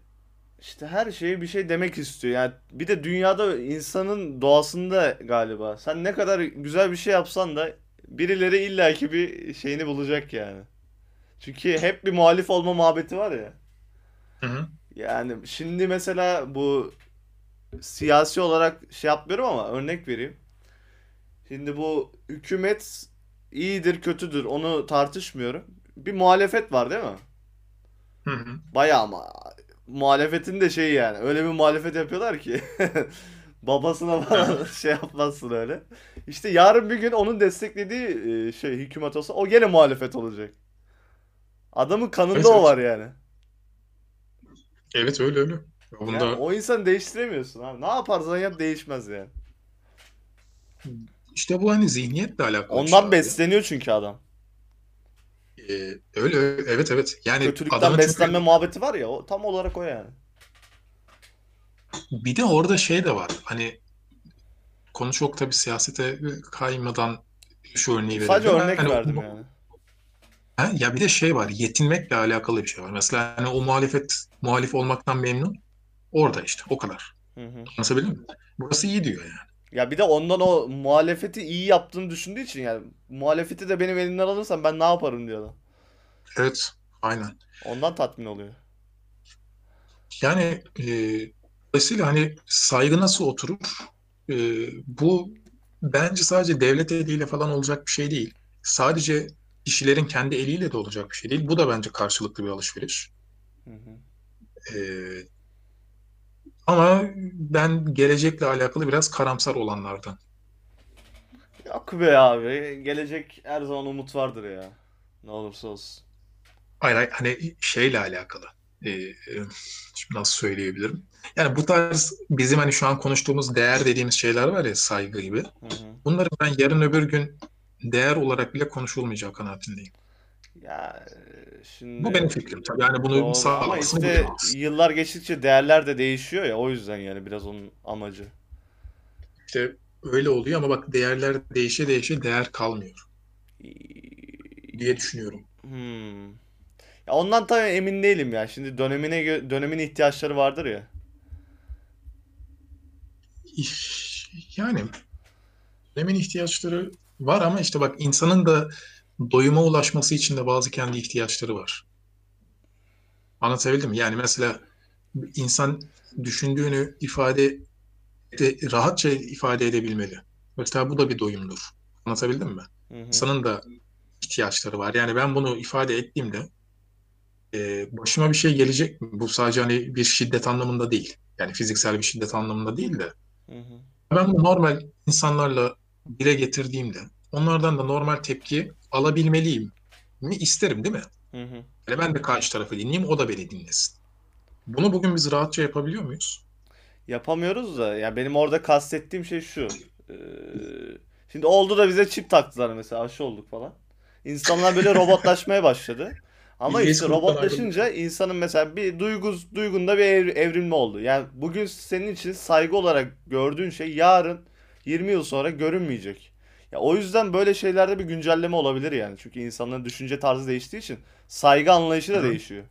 S1: işte her şeye bir şey demek istiyor. Yani bir de dünyada insanın doğasında galiba. Sen ne kadar güzel bir şey yapsan da birileri illaki bir şeyini bulacak yani. Çünkü hep bir muhalif olma muhabbeti var ya.
S2: Hı hı.
S1: Yani şimdi mesela bu siyasi olarak şey yapmıyorum ama örnek vereyim. Şimdi bu hükümet iyidir kötüdür onu tartışmıyorum. Bir muhalefet var değil mi?
S2: Hı hı.
S1: Bayağı ama muhalefetin de şeyi yani öyle bir muhalefet yapıyorlar ki babasına falan şey yapmazsın öyle. İşte yarın bir gün onun desteklediği e, şey hükümet olsa o gene muhalefet olacak. Adamın kanında
S2: Evet,
S1: o var yani.
S2: Evet öyle öyle.
S1: Yani
S2: Bunda
S1: o insanı değiştiremiyorsun abi. Ne yaparsan yap değişmez yani.
S2: işte bu hani zihniyetle alakalı şey
S1: Ondan
S2: abi.
S1: besleniyor çünkü adam.
S2: Ee, öyle öyle. evet evet. Yani
S1: Kötülükten
S2: adamın çünkü
S1: beslenme muhabbeti var ya o tam olarak o yani.
S2: bir de orada şey de var. Hani konu çok tabii siyasete kaymadan şu örneği
S1: Sadece
S2: verebilirim.
S1: örnek
S2: Hani o-
S1: verdim yani.
S2: Ha, ya bir de şey var. Yetinmekle alakalı bir şey var. Mesela hani o muhalefet muhalif olmaktan memnun. Orada işte o kadar.
S1: Hı hı.
S2: Anlatabildim mi? Burası iyi diyor yani.
S1: Ya bir de ondan o muhalefeti iyi yaptığını düşündüğü için yani muhalefeti de benim elimden alırsan ben ne yaparım diyor adam.
S2: Evet. Aynen.
S1: Ondan tatmin oluyor.
S2: Yani e, dolayısıyla hani saygı nasıl oturur? E, bu bence sadece devlet eliyle falan olacak bir şey değil. Sadece kişilerin kendi eliyle de olacak bir şey değil. Bu da bence karşılıklı bir alışveriş.
S1: Hı hı.
S2: E, ama ben gelecekle alakalı biraz karamsar olanlardan.
S1: Yok be abi. Gelecek her zaman umut vardır ya. Ne olursa olsun.
S2: Hayır, hayır, hani şeyle alakalı. E, e, şimdi nasıl söyleyebilirim? Yani bu tarz bizim hani şu an konuştuğumuz değer dediğimiz şeyler var ya saygı gibi.
S1: Hı hı.
S2: Bunları ben yarın öbür gün değer olarak bile konuşulmayacak kanaatindeyim.
S1: Ya e,
S2: Bu
S1: şimdi
S2: benim fikrim. Tabii yani bunu
S1: doğru ama
S2: sağlamasını
S1: işte
S2: bilemez.
S1: yıllar geçtikçe değerler de değişiyor ya o yüzden yani biraz onun amacı.
S2: İşte öyle oluyor ama bak değerler değişe değişe değer kalmıyor diye düşünüyorum.
S1: Hmm. Ya ondan tabii emin değilim ya. Şimdi dönemine gö- dönemin ihtiyaçları vardır ya.
S2: İş- Yani dönemin ihtiyaçları var ama işte bak insanın da doyuma ulaşması için de bazı kendi ihtiyaçları var. Anlatabildim mi? Yani mesela insan düşündüğünü ifade de, rahatça ifade edebilmeli. Mesela bu da bir doyumdur. Anlatabildim mi?
S1: Hı hı.
S2: İnsanın da ihtiyaçları var. Yani ben bunu ifade ettiğimde e, başıma bir şey gelecek mi? Bu sadece hani bir şiddet anlamında değil. Yani fiziksel bir şiddet anlamında değil de
S1: Hı hı.
S2: ben bunu normal insanlarla dile getirdiğimde onlardan da normal tepki alabilmeliyim mi isterim değil mi?
S1: Hı hı.
S2: Yani ben de karşı tarafı dinleyeyim, o da beni dinlesin. Bunu bugün biz rahatça yapabiliyor muyuz?
S1: Yapamıyoruz da ya benim orada kastettiğim şey şu. Ee, şimdi oldu da bize çip taktılar mesela aşı olduk falan. İnsanlar böyle robotlaşmaya başladı. Ama işte robotlaşınca insanın mesela bir duygu, duygunda bir ev- evrilme oldu. Yani bugün senin için saygı olarak gördüğün şey yarın 20 yıl sonra görünmeyecek. Ya o yüzden böyle şeylerde bir güncelleme olabilir yani. Çünkü insanların düşünce tarzı değiştiği için saygı anlayışı da
S2: Hı
S1: değişiyor.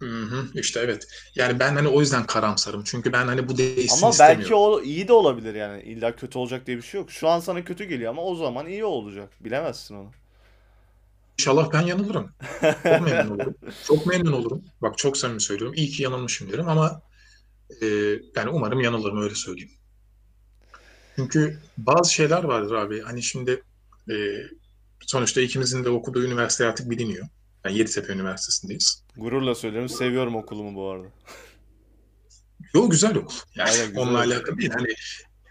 S2: Hı hı, işte evet. Yani ben hani o yüzden karamsarım. Çünkü ben hani bu değişsin
S1: Ama belki
S2: istemiyorum.
S1: o iyi de olabilir yani. İlla kötü olacak diye bir şey yok. Şu an sana kötü geliyor ama o zaman iyi olacak. Bilemezsin onu.
S2: İnşallah ben yanılırım. Çok memnun olurum. Çok memnun olurum. Bak çok samimi söylüyorum. İyi ki yanılmışım derim ama e, yani umarım yanılırım öyle söyleyeyim. Çünkü bazı şeyler vardır abi. Hani şimdi e, sonuçta ikimizin de okuduğu üniversite artık biliniyor. Yani Yeditepe Üniversitesi'ndeyiz.
S1: Gururla söylüyorum. Seviyorum okulumu bu arada.
S2: Yo güzel okul. Yani
S1: Aynen güzel
S2: onunla
S1: okul.
S2: alakalı değil. Hani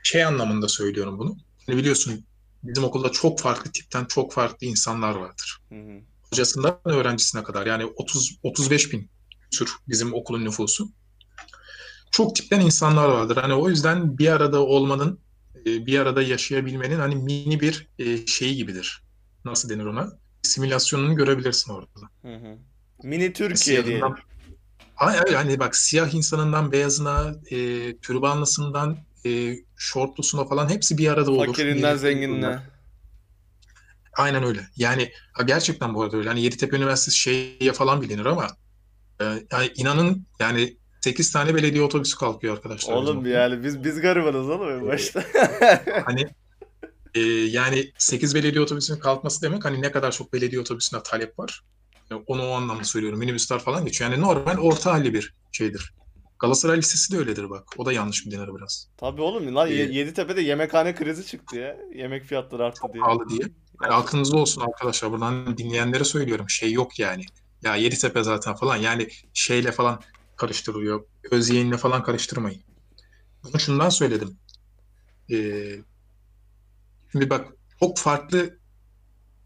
S2: şey anlamında söylüyorum bunu. Hani biliyorsun bizim okulda çok farklı tipten çok farklı insanlar vardır.
S1: Hı hı.
S2: Hocasından öğrencisine kadar. Yani 30 35 bin tür bizim okulun nüfusu. Çok tipten insanlar vardır. Hani o yüzden bir arada olmanın, e, bir arada yaşayabilmenin hani mini bir e, şeyi gibidir. Nasıl denir ona? Simülasyonunu görebilirsin orada.
S1: Hı hı. Mini Türkiye.
S2: Siyahından, hayır, hani bak siyah insanından beyazına, e, türbanlısından e, şortlusuna falan hepsi bir arada olur.
S1: Fakirinden zenginine.
S2: Aynen öyle. Yani ha, gerçekten bu arada öyle. Hani Yeditepe Üniversitesi şeye falan bilinir ama e, yani inanın yani 8 tane belediye otobüsü kalkıyor arkadaşlar
S1: Oğlum yani biz biz garibanız oğlum en başta.
S2: hani e, yani 8 belediye otobüsünün kalkması demek hani ne kadar çok belediye otobüsüne talep var. E, onu o anlamda söylüyorum. Minibüsler falan geçiyor. Yani normal orta halli bir şeydir. Galatasaray Lisesi de öyledir bak. O da yanlış bir dinler biraz.
S1: Tabii oğlum lan
S2: E,
S1: Ye- Yeditepe'de yemekhane krizi çıktı ya. Yemek fiyatları arttı diye.
S2: pahalı diye.
S1: Gerçekten.
S2: aklınızda olsun arkadaşlar. Buradan dinleyenlere söylüyorum. Şey yok yani. Ya Yeditepe zaten falan. Yani şeyle falan karıştırılıyor. Özyeğinle falan karıştırmayın. Bunu şundan söyledim. Ee, şimdi bak çok farklı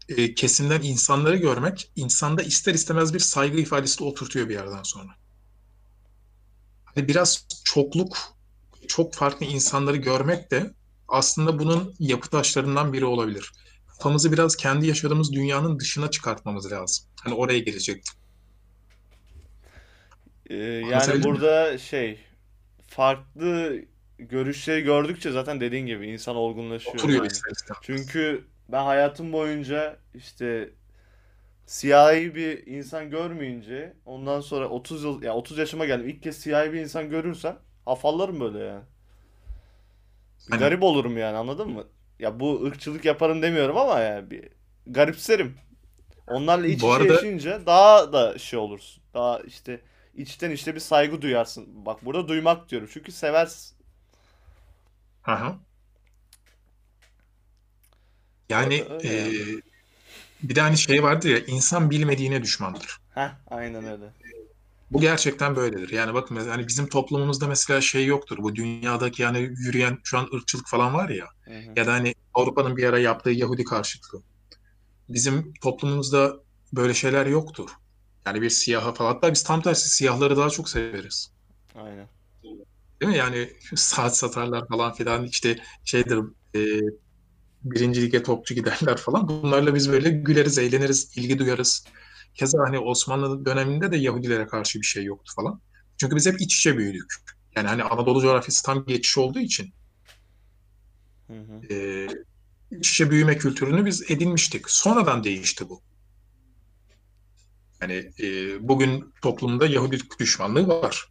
S2: e, kesimden insanları görmek insanda ister istemez bir saygı ifadesi de oturtuyor bir yerden sonra. Hani biraz çokluk, çok farklı insanları görmek de aslında bunun yapı taşlarından biri olabilir. Kafamızı biraz kendi yaşadığımız dünyanın dışına çıkartmamız lazım. Hani oraya gelecektim.
S1: Ee, yani
S2: Anlatabildim mi?
S1: burada şey farklı görüşleri gördükçe zaten dediğin gibi insan olgunlaşıyor
S2: Oturuyor
S1: yani.
S2: ister istemez.
S1: Çünkü ben hayatım boyunca işte siyahi bir insan görmeyince ondan sonra 30 yıl ya 30 yaşıma geldim. İlk kez siyahi bir insan görürsem afallarım böyle yani. Bir
S2: Aynen.
S1: garip olurum yani anladın mı? Ya bu ırkçılık yaparım demiyorum ama yani bir garipserim. Onlarla iç içe
S2: arada
S1: yaşayınca daha da şey olursun. Daha işte içten işte bir saygı duyarsın. Bak burada duymak diyorum. Çünkü seversin.
S2: aha. Yani
S1: Öyle, öyle
S2: e,
S1: yani.
S2: bir de hani şey vardır ya insan bilmediğine düşmandır.
S1: Heh, aynen öyle.
S2: Bu gerçekten böyledir. Yani bakın mesela hani bizim toplumumuzda mesela şey yoktur. Bu dünyadaki yani yürüyen şu an ırkçılık falan var ya.
S1: Hı hı.
S2: Ya da hani Avrupa'nın bir ara yaptığı Yahudi karşıtlığı. Bizim toplumumuzda böyle şeyler yoktur. Yani bir siyaha falan. Hatta biz tam tersi siyahları daha çok severiz.
S1: Aynen.
S2: Değil mi? Yani saat satarlar falan filan işte şeydir e, birinci lige topçu giderler falan. Bunlarla biz böyle güleriz, eğleniriz, ilgi duyarız. Keza hani Osmanlı döneminde de Yahudilere karşı bir şey yoktu falan. Çünkü biz hep iç içe büyüdük. Yani hani Anadolu coğrafyası tam geçiş olduğu için
S1: Hı hı.
S2: e, iç içe büyüme kültürünü biz edinmiştik. Sonradan değişti bu. Yani e, bugün toplumda Yahudi düşmanlığı var.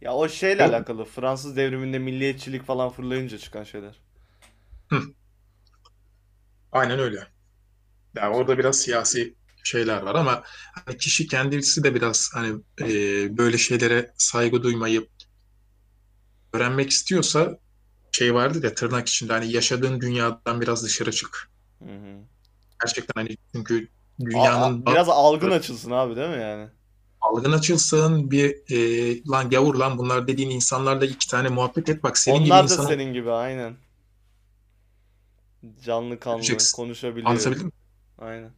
S1: Ya o şeyle
S2: Yok.
S1: alakalı. Fransız devriminde milliyetçilik falan fırlayınca çıkan şeyler.
S2: Hı, aynen öyle. Yani orada biraz siyasi şeyler var ama hani kişi kendisi de biraz hani e, böyle şeylere saygı duymayı öğrenmek istiyorsa şey vardır ya tırnak içinde hani yaşadığın dünyadan biraz dışarı çık.
S1: Hı hı.
S2: Gerçekten hani çünkü dünyanın ba-
S1: biraz algın açılsın abi değil mi yani?
S2: algın açılsın bir e, lan gavur lan bunlar dediğin insanlarla iki tane muhabbet et bak senin gibi
S1: Onlar da senin gibi aynen. Canlı kanlı
S2: göreceksin.
S1: konuşabiliyor.
S2: Anlatabildim mi?
S1: Aynen.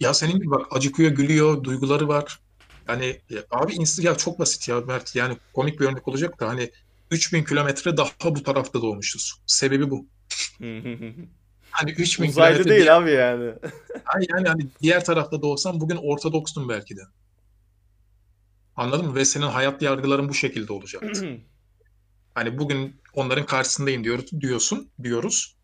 S2: Ya senin gibi bak acıkıyor, gülüyor, duyguları var. Yani e, abi insan ya çok basit ya Mert. Yani komik bir örnek olacak da hani 3000 kilometre daha bu tarafta doğmuşuz. Sebebi bu. Hani 3000
S1: Uzaylı değil abi yani.
S2: Ay yani hani diğer tarafta doğsam bugün Ortodokstun belki de. Anladın mı? Ve senin hayat yargıların bu şekilde olacaktı. Hani bugün onların karşısındayım diyor, diyorsun, diyoruz.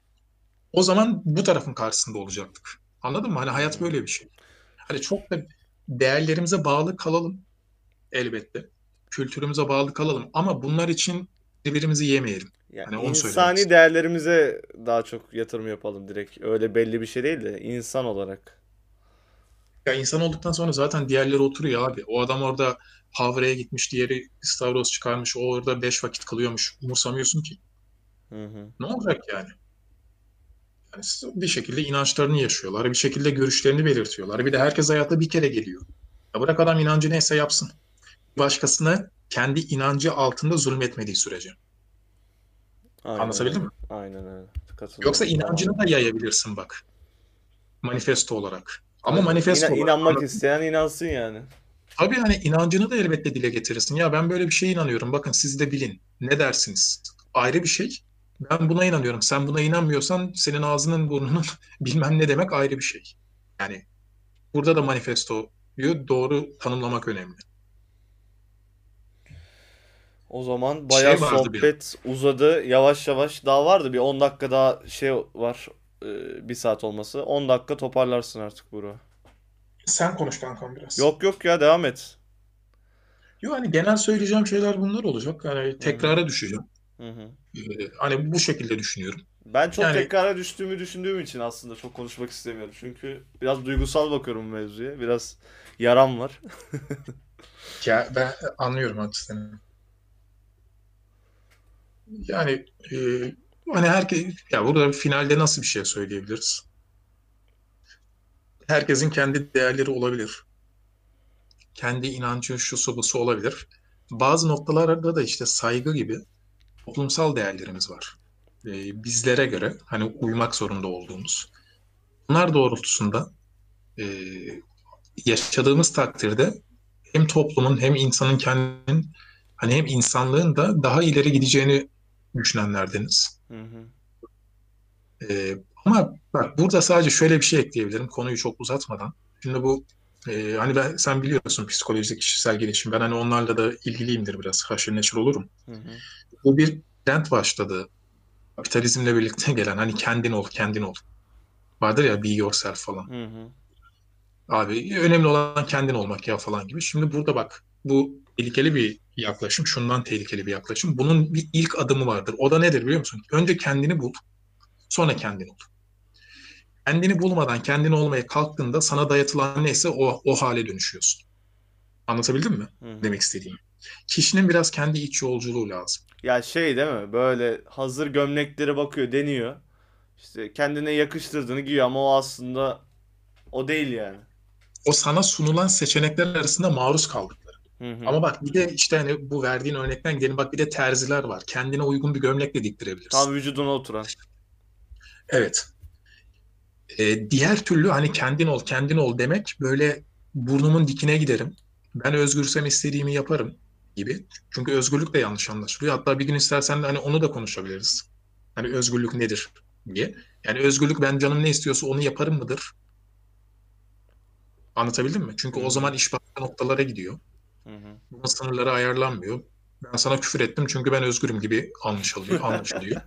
S2: O zaman bu tarafın karşısında olacaktık. Anladın mı? Hani hayat
S1: Hmm.
S2: böyle bir şey. Hani çok da değerlerimize bağlı kalalım elbette. Kültürümüze bağlı kalalım ama bunlar için birbirimizi yemeyelim.
S1: Ya
S2: Hani onu
S1: insani değerlerimize daha çok yatırım yapalım direkt. Öyle belli bir şey değil de insan olarak.
S2: Ya insan olduktan sonra zaten diğerleri oturuyor abi. O adam orada Havra'ya gitmiş, diğeri istavroz çıkarmış, o orada beş vakit kılıyormuş. Umursamıyorsun ki.
S1: Hı hı.
S2: Ne olacak yani? Yani bir şekilde inançlarını yaşıyorlar, bir şekilde görüşlerini belirtiyorlar. Bir de herkes hayatta bir kere geliyor. Ya bırak adam inancı neyse yapsın. Başkasına kendi inancı altında zulmetmediği sürece.
S1: Aynen
S2: Anlatabildim mi?
S1: Aynen öyle.
S2: Yoksa inancını da yayabilirsin bak. Manifesto olarak. Ama
S1: Aynen.
S2: manifesto
S1: İna-
S2: olarak.
S1: inanmak isteyen inansın yani.
S2: Tabii hani inancını da elbette dile getirirsin. Ya ben böyle bir şeye inanıyorum. Bakın siz de bilin. Ne dersiniz? Ayrı bir şey. Ben buna inanıyorum. Sen buna inanmıyorsan senin ağzının burnunun bilmem ne demek ayrı bir şey. Yani burada da manifestoyu doğru tanımlamak önemli.
S1: O zaman bayağı
S2: Şey vardı bir-
S1: sohbet uzadı. Yavaş yavaş daha vardı. Bir 10 dakika daha şey var. Ee, bir saat olması. 10 dakika toparlarsın artık Buru.
S2: Sen konuş kankam biraz.
S1: Yok yok ya devam et.
S2: Yok hani genel söyleyeceğim şeyler bunlar olacak. Hani tekrara düşeceğim.
S1: Hı hı.
S2: Ee, hani bu şekilde düşünüyorum.
S1: Ben çok
S2: Yani-
S1: tekrara düştüğümü düşündüğüm için aslında çok konuşmak istemiyorum. Çünkü biraz duygusal bakıyorum mevzuya. Biraz yaram var.
S2: Ya ben anlıyorum hadi seni. Yani e, hani herkes ya burada finalde nasıl bir şey söyleyebiliriz? Herkesin kendi değerleri olabilir. Kendi inancı şusu busu olabilir. Bazı noktalarda da işte saygı gibi toplumsal değerlerimiz var. E, bizlere göre hani uymak zorunda olduğumuz. Bunlar doğrultusunda e, yaşadığımız takdirde hem toplumun hem insanın kendinin hani hem insanlığın da daha ileri gideceğini düşünenlerdeniz.
S1: Hı hı.
S2: Ee, ama bak burada sadece şöyle bir şey ekleyebilirim konuyu çok uzatmadan. Şimdi bu e, hani ben sen biliyorsun psikolojik kişisel gelişim. Ben hani onlarla da ilgiliyimdir biraz. Haşır neşir olurum.
S1: Hı hı.
S2: Bu bir trend başladı. Kapitalizmle birlikte gelen hani kendin ol, kendin ol. Vardır ya be yourself falan.
S1: Hı hı.
S2: Abi önemli olan kendin olmak ya falan gibi. Şimdi burada bak bu tehlikeli bir yaklaşım. Şundan tehlikeli bir yaklaşım. Bunun bir ilk adımı vardır. O da nedir biliyor musun? Önce kendini bul. Sonra kendin ol. Kendini bulmadan kendin olmaya kalktığında sana dayatılan neyse o, o hale dönüşüyorsun. Anlatabildim mi?
S1: Hı hı.
S2: Demek istediğim. Kişinin biraz kendi iç yolculuğu lazım.
S1: Ya şey değil mi? Böyle hazır gömlekleri bakıyor, deniyor. İşte kendine yakıştırdığını giyiyor ama o aslında o değil yani.
S2: O sana sunulan seçenekler arasında maruz kaldıkları.
S1: Hı hı.
S2: Ama bak bir de işte hani bu verdiğin örnekten gidelim. Bak bir de terziler var. Kendine uygun bir gömlek de diktirebilirsin.
S1: Tam vücuduna oturan.
S2: Evet. Ee, diğer türlü hani kendin ol, kendin ol demek böyle burnumun dikine giderim. Ben özgürsem istediğimi yaparım gibi. Çünkü özgürlük de yanlış anlaşılıyor. Hatta bir gün istersen de hani onu da konuşabiliriz. Hani özgürlük nedir diye. Yani özgürlük ben canım ne istiyorsa onu yaparım mıdır? Anlatabildim mi? Çünkü o zaman iş başka noktalara gidiyor.
S1: Hı hı.
S2: Bunun sınırları ayarlanmıyor. Ben sana küfür ettim çünkü ben özgürüm gibi anlaşılıyor, anlaşılıyor.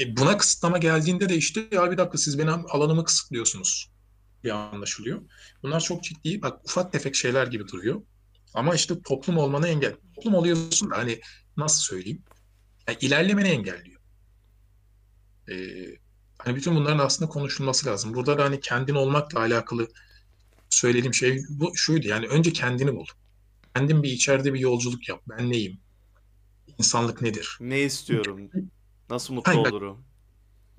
S2: E buna kısıtlama geldiğinde de işte ya bir dakika siz benim alanımı kısıtlıyorsunuz diye anlaşılıyor. Bunlar çok ciddi, bak ufak tefek şeyler gibi duruyor. Ama işte toplum olmanı engel. Toplum oluyorsun da hani nasıl söyleyeyim? Yani ilerlemeni engelliyor. E, hani bütün bunların aslında konuşulması lazım. Burada da hani kendin olmakla alakalı söylediğim şey bu şuydu. Yani önce kendini bul. Kendin bir içeride bir yolculuk yap. Ben neyim? İnsanlık nedir?
S1: Ne istiyorum? Nasıl mutlu
S2: Hayır, bak-
S1: olurum?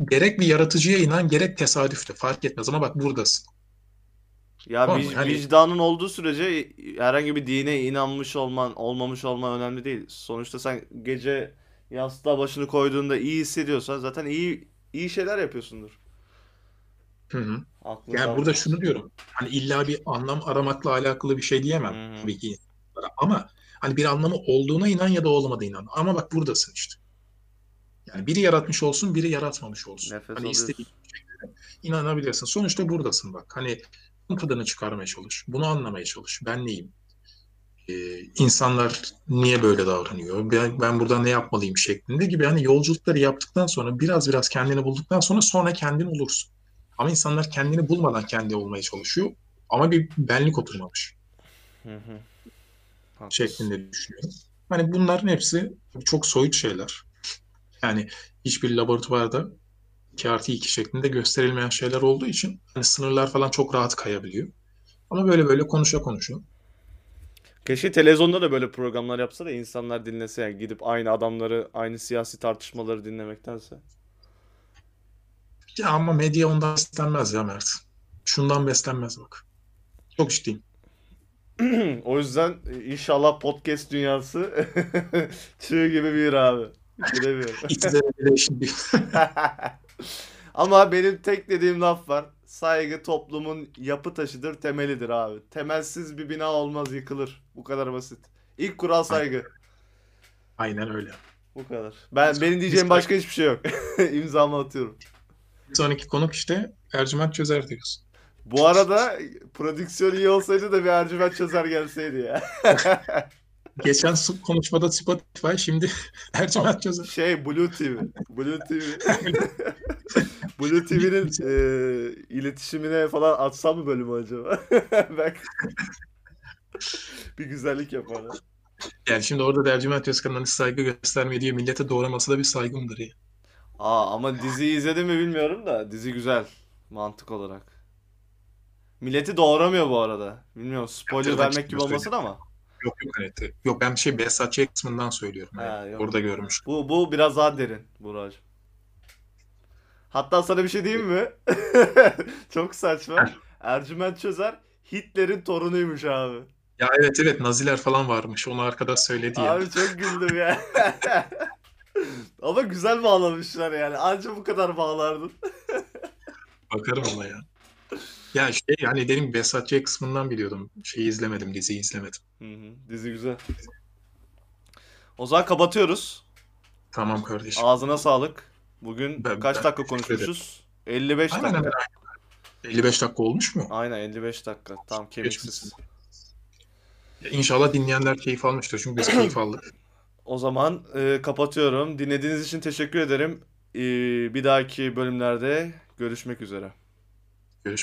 S2: Gerek bir yaratıcıya inan, gerek tesadüfte fark etmez ama bak buradasın.
S1: Ya
S2: Tamam
S1: vic-
S2: Hani-
S1: vicdanın olduğu sürece herhangi bir dine inanmış olman, olmamış olman önemli değil. Sonuçta sen gece yastığa başını koyduğunda iyi hissediyorsan zaten iyi iyi şeyler yapıyorsundur.
S2: Hı hı.
S1: Aklın
S2: Yani burada
S1: olsun.
S2: şunu diyorum. Hani illa bir anlam aramakla alakalı bir şey diyemem
S1: Hı hı.
S2: tabii ki insanlara. Ama hani bir anlamı olduğuna inan ya da olmadığına inan. Ama bak buradasın işte. Yani biri yaratmış olsun, biri yaratmamış olsun.
S1: Nefes
S2: Hani istediğin şeylere inanabilirsin. Sonuçta buradasın bak. Hani bunun tadını çıkarmaya çalış. Bunu anlamaya çalış. Ben neyim? Ee, insanlar niye böyle davranıyor? Ben, ben burada ne yapmalıyım şeklinde gibi hani yolculukları yaptıktan sonra biraz biraz kendini bulduktan sonra sonra kendin olursun. Ama insanlar kendini bulmadan kendi olmaya çalışıyor. Ama bir benlik oturmamış
S1: Hı hı. Haklısın.
S2: şeklinde düşünüyorum. Hani bunların hepsi çok soyut şeyler. Yani hiçbir laboratuvarda 2 artı 2 şeklinde gösterilmeyen şeyler olduğu için hani sınırlar falan çok rahat kayabiliyor. Ama böyle böyle konuşa konuşa.
S1: Keşke televizyonda da böyle programlar yapsa da insanlar dinlese yani gidip aynı adamları, aynı siyasi tartışmaları dinlemektense.
S2: Ya ama medya ondan beslenmez ya Mert. Şundan beslenmez bak. Çok ciddiyim.
S1: O yüzden inşallah podcast dünyası çığ gibi bir abi.
S2: Şimdi.
S1: Ama benim tek dediğim laf var. Saygı toplumun yapı taşıdır, temelidir abi. Temelsiz bir bina olmaz, yıkılır. Bu kadar basit. İlk kural saygı.
S2: Aynen öyle.
S1: Bu kadar. Ben benim diyeceğim başka hiçbir şey yok. İmzamı atıyorum.
S2: Sonraki konuk işte Ercüment Çözer diyoruz.
S1: Bu arada prodüksiyon iyi olsaydı da bir Ercüment Çözer gelseydi ya.
S2: geçen konuşmada Spotify şimdi Ercüment Çözer.
S1: Şey Blue TV. Blue TV. Blue TV'nin e, iletişimine falan atsam mı bölümü acaba? Belki bir güzellik yaparlar.
S2: Yani şimdi orada da Ercüment Özkan'ın saygı gösterme diye millete doğraması da bir saygımdır ya.
S1: Aa ama diziyi izledim mi bilmiyorum da dizi güzel mantık olarak. Milleti doğramıyor bu arada. Bilmiyorum spoiler
S2: Yapacak
S1: vermek gibi olmasın ama.
S2: Yok yok evet. Yok ben bir şey Behzatçı kısmından söylüyorum.
S1: Ha,
S2: yani.
S1: yok.
S2: Orada görmüş.
S1: Bu bu biraz daha derin Buracığım. Hatta sana bir şey diyeyim mi? Çok saçma. Ercüment Çözer Hitler'in torunuymuş abi.
S2: Ya evet evet Naziler falan varmış. Onu arkadaş söyledi ya.
S1: Abi çok güldüm ya. Ama güzel bağlamışlar yani. Anca bu kadar bağlardın.
S2: Bakarım ona ya. Ya şey yani dedim Behzatçı kısmından biliyordum. Şeyi izlemedim, diziyi izlemedim.
S1: Hı hı, dizi güzel. O zaman kapatıyoruz.
S2: Tamam kardeşim.
S1: Ağzına sağlık. Bugün
S2: Ben-
S1: kaç
S2: ben
S1: dakika
S2: teşekkür
S1: konuşmuşuz? 55
S2: Aynen
S1: dakika.
S2: hemen 55 dakika olmuş mu?
S1: Aynen 55 dakika. Tam kemiksiz.
S2: Ya İnşallah dinleyenler keyif almıştır. Çünkü biz keyif aldık.
S1: O zaman e, kapatıyorum. Dinlediğiniz için teşekkür ederim. E, bir dahaki bölümlerde görüşmek üzere.